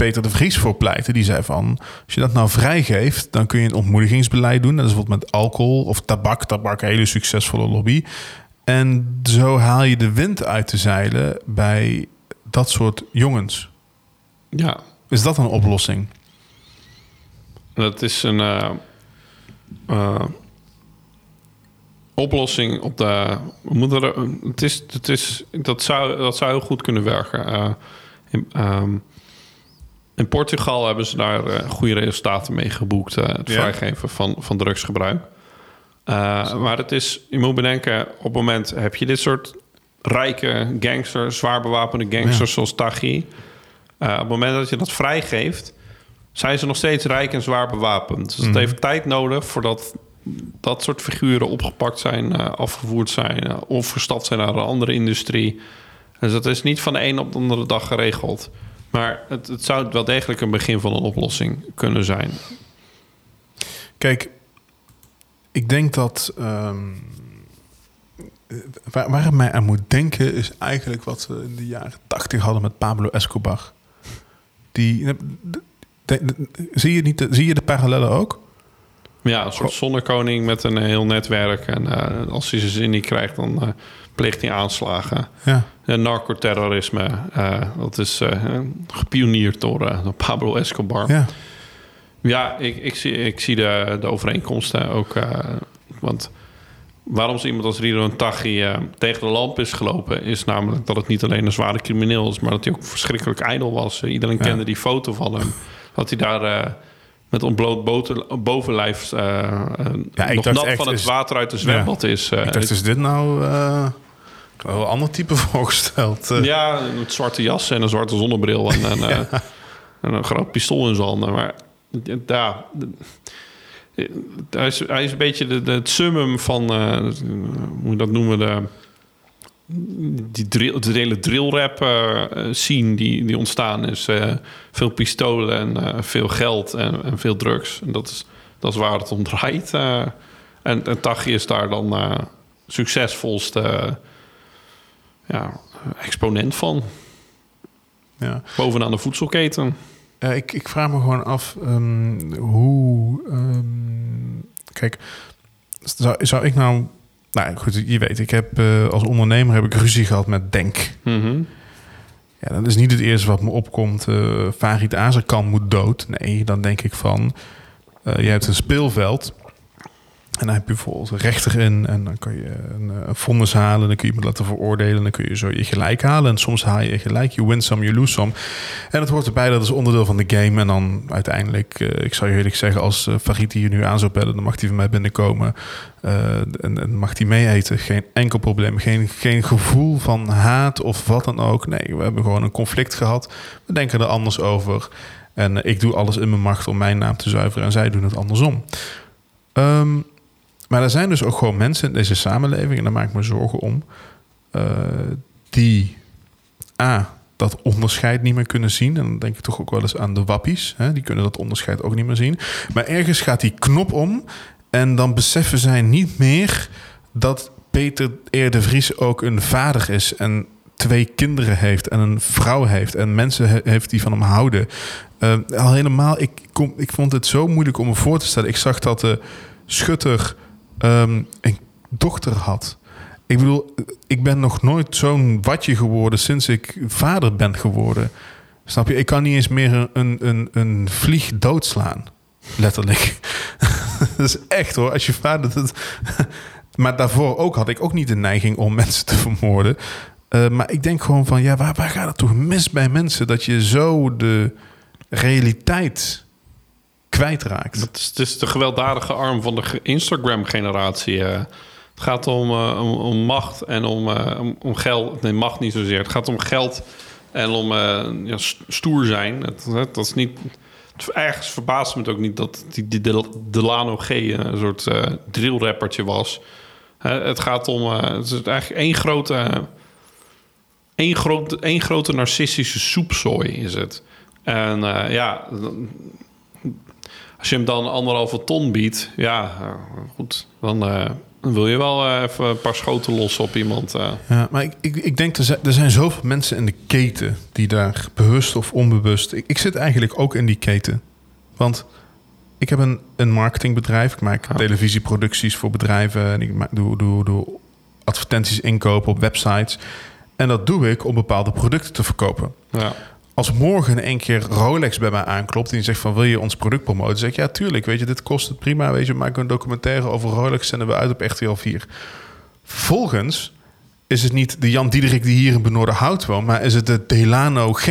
Peter de Vries voor pleitte. Die zei van, als je dat nou vrijgeeft... dan kun je een ontmoedigingsbeleid doen. Dat is bijvoorbeeld met alcohol of tabak. Tabak, een hele succesvolle lobby. En zo haal je de wind uit de zeilen bij dat soort jongens. Ja. Is dat een oplossing? Dat is een uh, uh, oplossing op de. We moeten er, het is, het is, dat, zou, dat zou heel goed kunnen werken. Uh, in, um, in, Portugal hebben ze daar goede resultaten mee geboekt. het ja. vrijgeven van, van drugsgebruik. maar het is, je moet bedenken, op het moment heb je dit soort rijke gangsters, zwaar bewapende gangsters ja. zoals Taghi. op het moment dat je dat vrijgeeft zijn ze nog steeds rijk en zwaar bewapend. Dus het mm. heeft tijd nodig voordat dat soort figuren opgepakt zijn, afgevoerd zijn of gestapt zijn naar een andere industrie. Dus dat is niet van de een op de andere dag geregeld. Maar het, het zou wel degelijk een begin van een oplossing kunnen zijn. Kijk, ik denk dat. Um, waar, waar het mij aan moet denken is eigenlijk wat we in de jaren tachtig hadden met Pablo Escobar. Die, zie, je niet, zie je de parallellen ook? Ja, een soort zonnekoning met een heel netwerk. En uh, als hij zijn zin niet krijgt, dan uh, pleegt hij aanslagen. Ja. En narcoterrorisme, uh, dat is gepioneerd door, door, Pablo Escobar. Ja, ja ik, ik, zie, ik zie de, de overeenkomsten ook. want waarom ze iemand als Rido Taghi tegen de lamp is gelopen... is namelijk dat het niet alleen een zware crimineel is... maar dat hij ook verschrikkelijk ijdel was. Iedereen kende die foto van hem dat hij daar uh, met ontbloot boten, bovenlijf uh, ja, ik nog nat echt, van het water uit de zwembad ja, is. ik dacht, is dit nou een heel ander type voorgesteld? Ja, een zwarte jas en een zwarte zonnebril en, en, ja. en een groot pistool in zijn handen. Maar ja, hij is, hij is een beetje de, de, het summum van, hoe dat noemen, de die drill, de hele drillrap uh, scene die, die ontstaan is. Uh, veel pistolen en uh, veel geld en, en, veel drugs. En dat is, dat is waar het om draait. en, en Tachi is daar dan succesvolste ja, exponent van. Ja. Bovenaan de voedselketen. ik, ik vraag me gewoon af um, hoe... Um, kijk, zou, zou ik nou nou goed, je weet, ik heb uh, als ondernemer heb ik ruzie gehad met Denk. Mm Ja, dat is niet het eerste wat me opkomt. Uh, Farid Azarkan moet dood. Nee, dan denk ik van, uh, je hebt een speelveld En dan heb je bijvoorbeeld rechter in en dan kan je een, eh, een vonnis halen. Dan kun je iemand laten veroordelen. Dan kun je zo je gelijk halen. En soms haal je gelijk. Je win some, you lose some. En het hoort erbij, dat is onderdeel van de game. En dan uiteindelijk, uh, ik zou je eerlijk zeggen, als uh, Farid hier nu aan zou bellen, dan mag hij van mij binnenkomen. En, en, mag hij mee eten. Geen enkel probleem. Geen, geen gevoel van haat of wat dan ook. Nee, we hebben gewoon een conflict gehad. We denken er anders over. En ik doe alles in mijn macht om mijn naam te zuiveren. En zij doen het andersom. Um, maar er zijn dus ook gewoon mensen in deze samenleving, en daar maak ik me zorgen om, uh, die A, dat onderscheid niet meer kunnen zien. En dan denk ik toch ook wel eens aan de wappies. Hè? Die kunnen dat onderscheid ook niet meer zien. Maar ergens gaat die knop om en dan beseffen zij niet meer dat Peter Eer Vries ook een vader is en twee kinderen heeft en een vrouw heeft en mensen heeft die van hem houden. Uh, al helemaal, ik, kom, ik vond het zo moeilijk om me voor te stellen. Ik zag dat de schutter um, een dochter had. Ik bedoel, ik ben nog nooit zo'n watje geworden sinds ik vader ben geworden. Snap je? Ik kan niet eens meer een, een, een vlieg doodslaan. Letterlijk. dat is echt hoor. Als je vader. Dat... maar daarvoor ook had ik ook niet de neiging om mensen te vermoorden. Uh, maar ik denk gewoon van ja, waar, waar gaat het toch mis bij mensen dat je zo de realiteit kwijtraakt. Het is, het de gewelddadige arm van de Instagram-generatie. Uh, het gaat om, uh, om, om, macht en om, uh, om, om, geld. Nee, macht niet zozeer. Het gaat om geld en om ja, stoer zijn. Het, het, dat is niet... Ergens verbaast me het ook niet dat die, Delano G een soort drillrappertje was. het gaat om... het is eigenlijk één grote... Één, grote, één grote narcistische soepzooi is het. En ja, als je hem dan anderhalve ton biedt, ja, goed, dan, uh, dan wil je wel uh, even een paar schoten los op iemand. Uh. Ja, maar ik, ik, ik denk, er zijn, er zijn zoveel mensen in de keten die daar bewust of onbewust... Ik, ik zit eigenlijk ook in die keten. Want ik heb een, een marketingbedrijf. Ik maak ja. televisieproducties voor bedrijven. En ik maak, doe, doe, doe advertenties inkopen op websites. En dat doe ik om bepaalde producten te verkopen. Ja als morgen één keer Rolex bij mij aanklopt en zegt van wil je ons product promoten, zeg ik ja tuurlijk, weet je, dit kost het prima, weet je, we een documentaire over Rolex, zenden we uit op RTL 4. Vervolgens is het niet de Jan Diederik die hier in Benoordenhout woont, maar is het de Delano G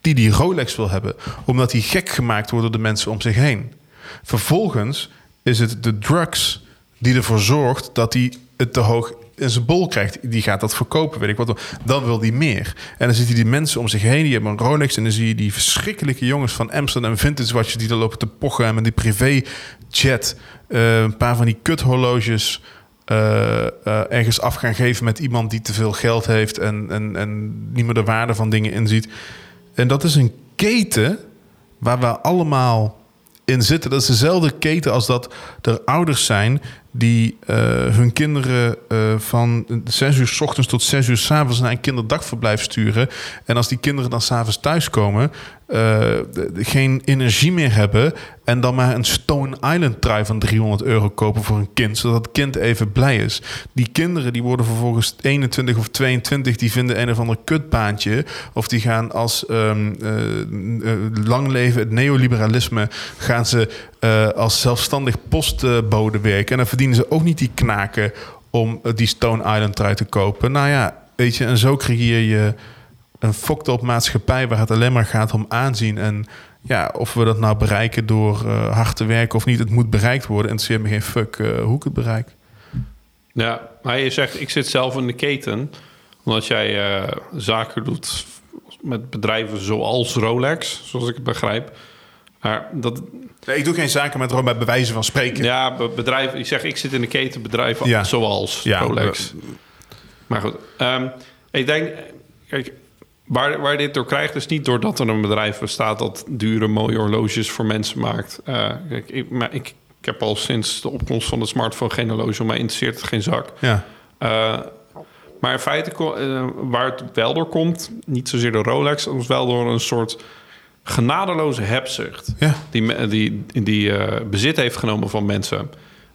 die die Rolex wil hebben, omdat hij gek gemaakt wordt door de mensen om zich heen. Vervolgens is het de drugs die ervoor zorgt dat hij het te hoog in zijn bol krijgt, die gaat dat verkopen, weet ik wat. Dan wil die meer. En dan ziet hij die mensen om zich heen, die hebben een Rolex. En dan zie je die verschrikkelijke jongens van Amsterdam Vintage Watches die er lopen te pochen. En met die privéjet, uh, een paar van die kuthorloges... Uh, ergens af gaan geven met iemand die te veel geld heeft... En, en, en niet meer de waarde van dingen inziet. En dat is een keten waar we allemaal in zitten. Dat is dezelfde keten als dat er ouders zijn die uh, hun kinderen uh, van 6 uur s ochtends tot 6 uur s avonds naar een kinderdagverblijf sturen. En als die kinderen dan s'avonds thuiskomen, uh, geen energie meer hebben. En dan maar een Stone Island trui van 300 euro kopen voor een kind. Zodat het kind even blij is. Die kinderen die worden vervolgens 21 of 22. Die vinden een of ander kutbaantje. Of die gaan als um, lang leven het neoliberalisme. Gaan ze als zelfstandig postbode werken. En dan verdienen ze ook niet die knaken om die Stone Island trui te kopen. Nou ja, weet je, en zo creëer je een fucked op maatschappij waar het alleen maar gaat om aanzien. En ja, of we dat nou bereiken door uh, hard te werken of niet, het moet bereikt worden. En ze hebben geen fuck hoe ik het bereik. Ja, maar je zegt, ik zit zelf in de keten. Omdat jij zaken doet met bedrijven zoals Rolex, zoals ik het begrijp. Maar dat... Nee, ik doe geen zaken met bij bewijzen van spreken. Ja, bedrijven. Ik zeg, ik zit in de keten bedrijven ja. zoals ja, Rolex. Maar goed, um, ik denk, kijk, Waar, waar dit door krijgt is niet doordat er een bedrijf bestaat dat dure mooie horloges voor mensen maakt. Uh, kijk, ik, maar ik, ik, heb al sinds de opkomst van de smartphone geen horloge, maar interesseert het geen zak. Ja. Uh, maar in feite, uh, waar het wel door komt, niet zozeer de Rolex, maar wel door een soort genadeloze hebzucht. Ja. Die, die, die bezit heeft genomen van mensen.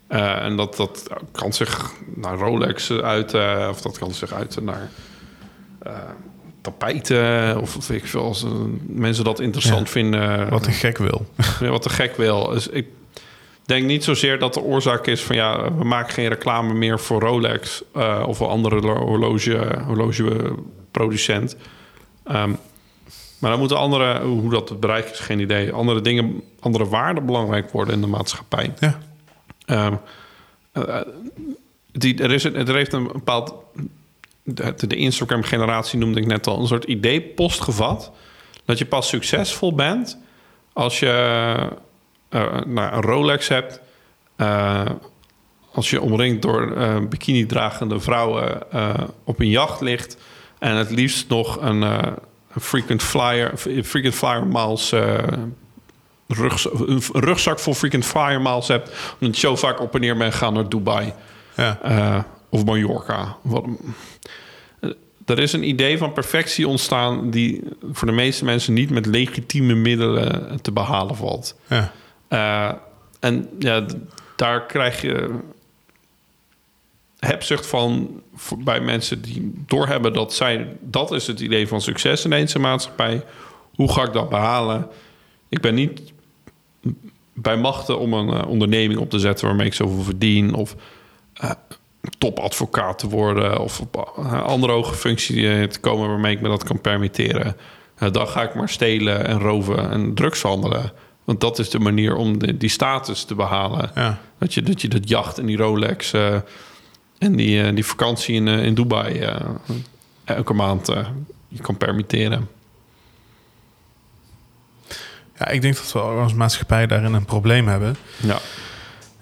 en dat, dat kan zich naar Rolex uit, of dat kan zich uit naar tapijten of weet ik veel, als mensen dat interessant vinden. Wat een gek wil. Ja, wat een gek wil. Dus ik denk niet zozeer dat de oorzaak is van ja, we maken geen reclame meer voor Rolex of een andere horloge, horlogeproducent. Um, maar dan moeten andere, hoe dat bereikt is, geen idee. Andere dingen, andere waarden belangrijk worden in de maatschappij. Ja. Um, die, er, is, er heeft een bepaald. De, de Instagram-generatie noemde ik net al een soort idee-post gevat. Dat je pas succesvol bent als je uh, nou, een Rolex hebt. Uh, als je omringd door bikini-dragende vrouwen op een jacht ligt. En het liefst nog een, een frequent flyer, frequent flyer miles. Rug, een rugzak vol frequent flyer miles hebt. Omdat je zo vaak op en neer bent gaan naar Dubai. Ja. of Mallorca. Wat, er is een idee van perfectie ontstaan die voor de meeste mensen niet met legitieme middelen te behalen valt. Ja. Uh, en ja, daar krijg je hebzucht van bij mensen die doorhebben dat zij, dat is het idee van succes in deze maatschappij. Hoe ga ik dat behalen? Ik ben niet bij machten om een uh, onderneming op te zetten waarmee ik zoveel verdien of uh, topadvocaat te worden of op een andere hoge functie te komen waarmee ik me dat kan permitteren. dan ga ik maar stelen en roven en drugs handelen. Want dat is de manier om de, die status te behalen. Ja. Dat, je, dat je dat jacht en die Rolex en die, uh, die vakantie in, uh, in Dubai elke maand je kan permitteren. Ja, ik denk dat we als maatschappij daarin een probleem hebben. Ja.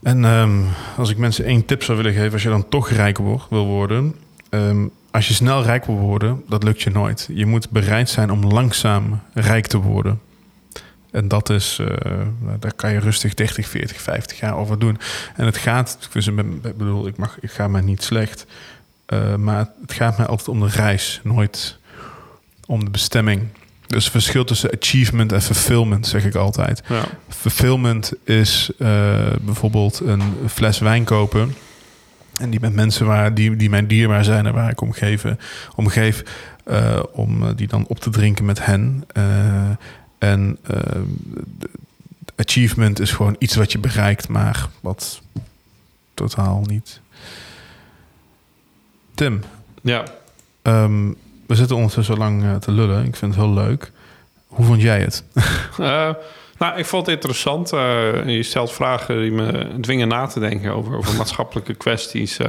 En um, als ik mensen één tip zou willen geven, als je dan toch rijk wordt, wil worden. Um, als je snel rijk wil worden, dat lukt je nooit. Je moet bereid zijn om langzaam rijk te worden. En dat is, uh, daar kan je rustig 30, 40, 50 jaar over doen. En het gaat, ik bedoel, ik, mag, ik ga mij niet slecht, uh, maar het gaat mij altijd om de reis, nooit om de bestemming. Dus het verschil tussen achievement en fulfillment, zeg ik altijd. Ja. Fulfillment is uh, bijvoorbeeld een fles wijn kopen. En die met mensen waar, die, die mij dierbaar zijn en waar ik om, geven, om geef, om die dan op te drinken met hen. En uh, achievement is gewoon iets wat je bereikt, maar wat totaal niet. Tim. Ja. Um, we zitten ondertussen zo lang uh, te lullen. Ik vind het heel leuk. Hoe vond jij het? uh, nou, ik vond het interessant. je stelt vragen die me dwingen na te denken over, over maatschappelijke kwesties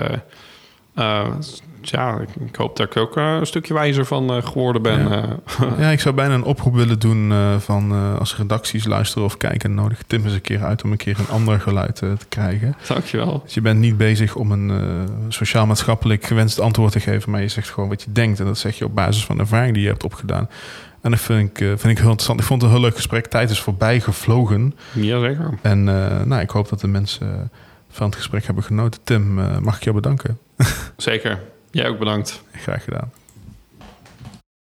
ja, ik, hoop dat ik ook uh, een stukje wijzer van uh, geworden ben. Ja. Uh. ja. ik zou bijna een oproep willen doen van als redacties luisteren of kijken, nodig Tim eens een keer uit om een keer een ander geluid te krijgen. Dankjewel. Dus je bent niet bezig om een sociaal-maatschappelijk gewenst antwoord te geven, maar je zegt gewoon wat je denkt. En dat zeg je op basis van de ervaring die je hebt opgedaan. En dat vind ik, vind ik heel interessant. Ik vond het een heel leuk gesprek. Tijd is voorbij gevlogen. Jazeker. En nou, ik hoop dat de mensen van het gesprek hebben genoten. Tim, mag ik jou bedanken? Zeker. Jij ook bedankt. Graag gedaan.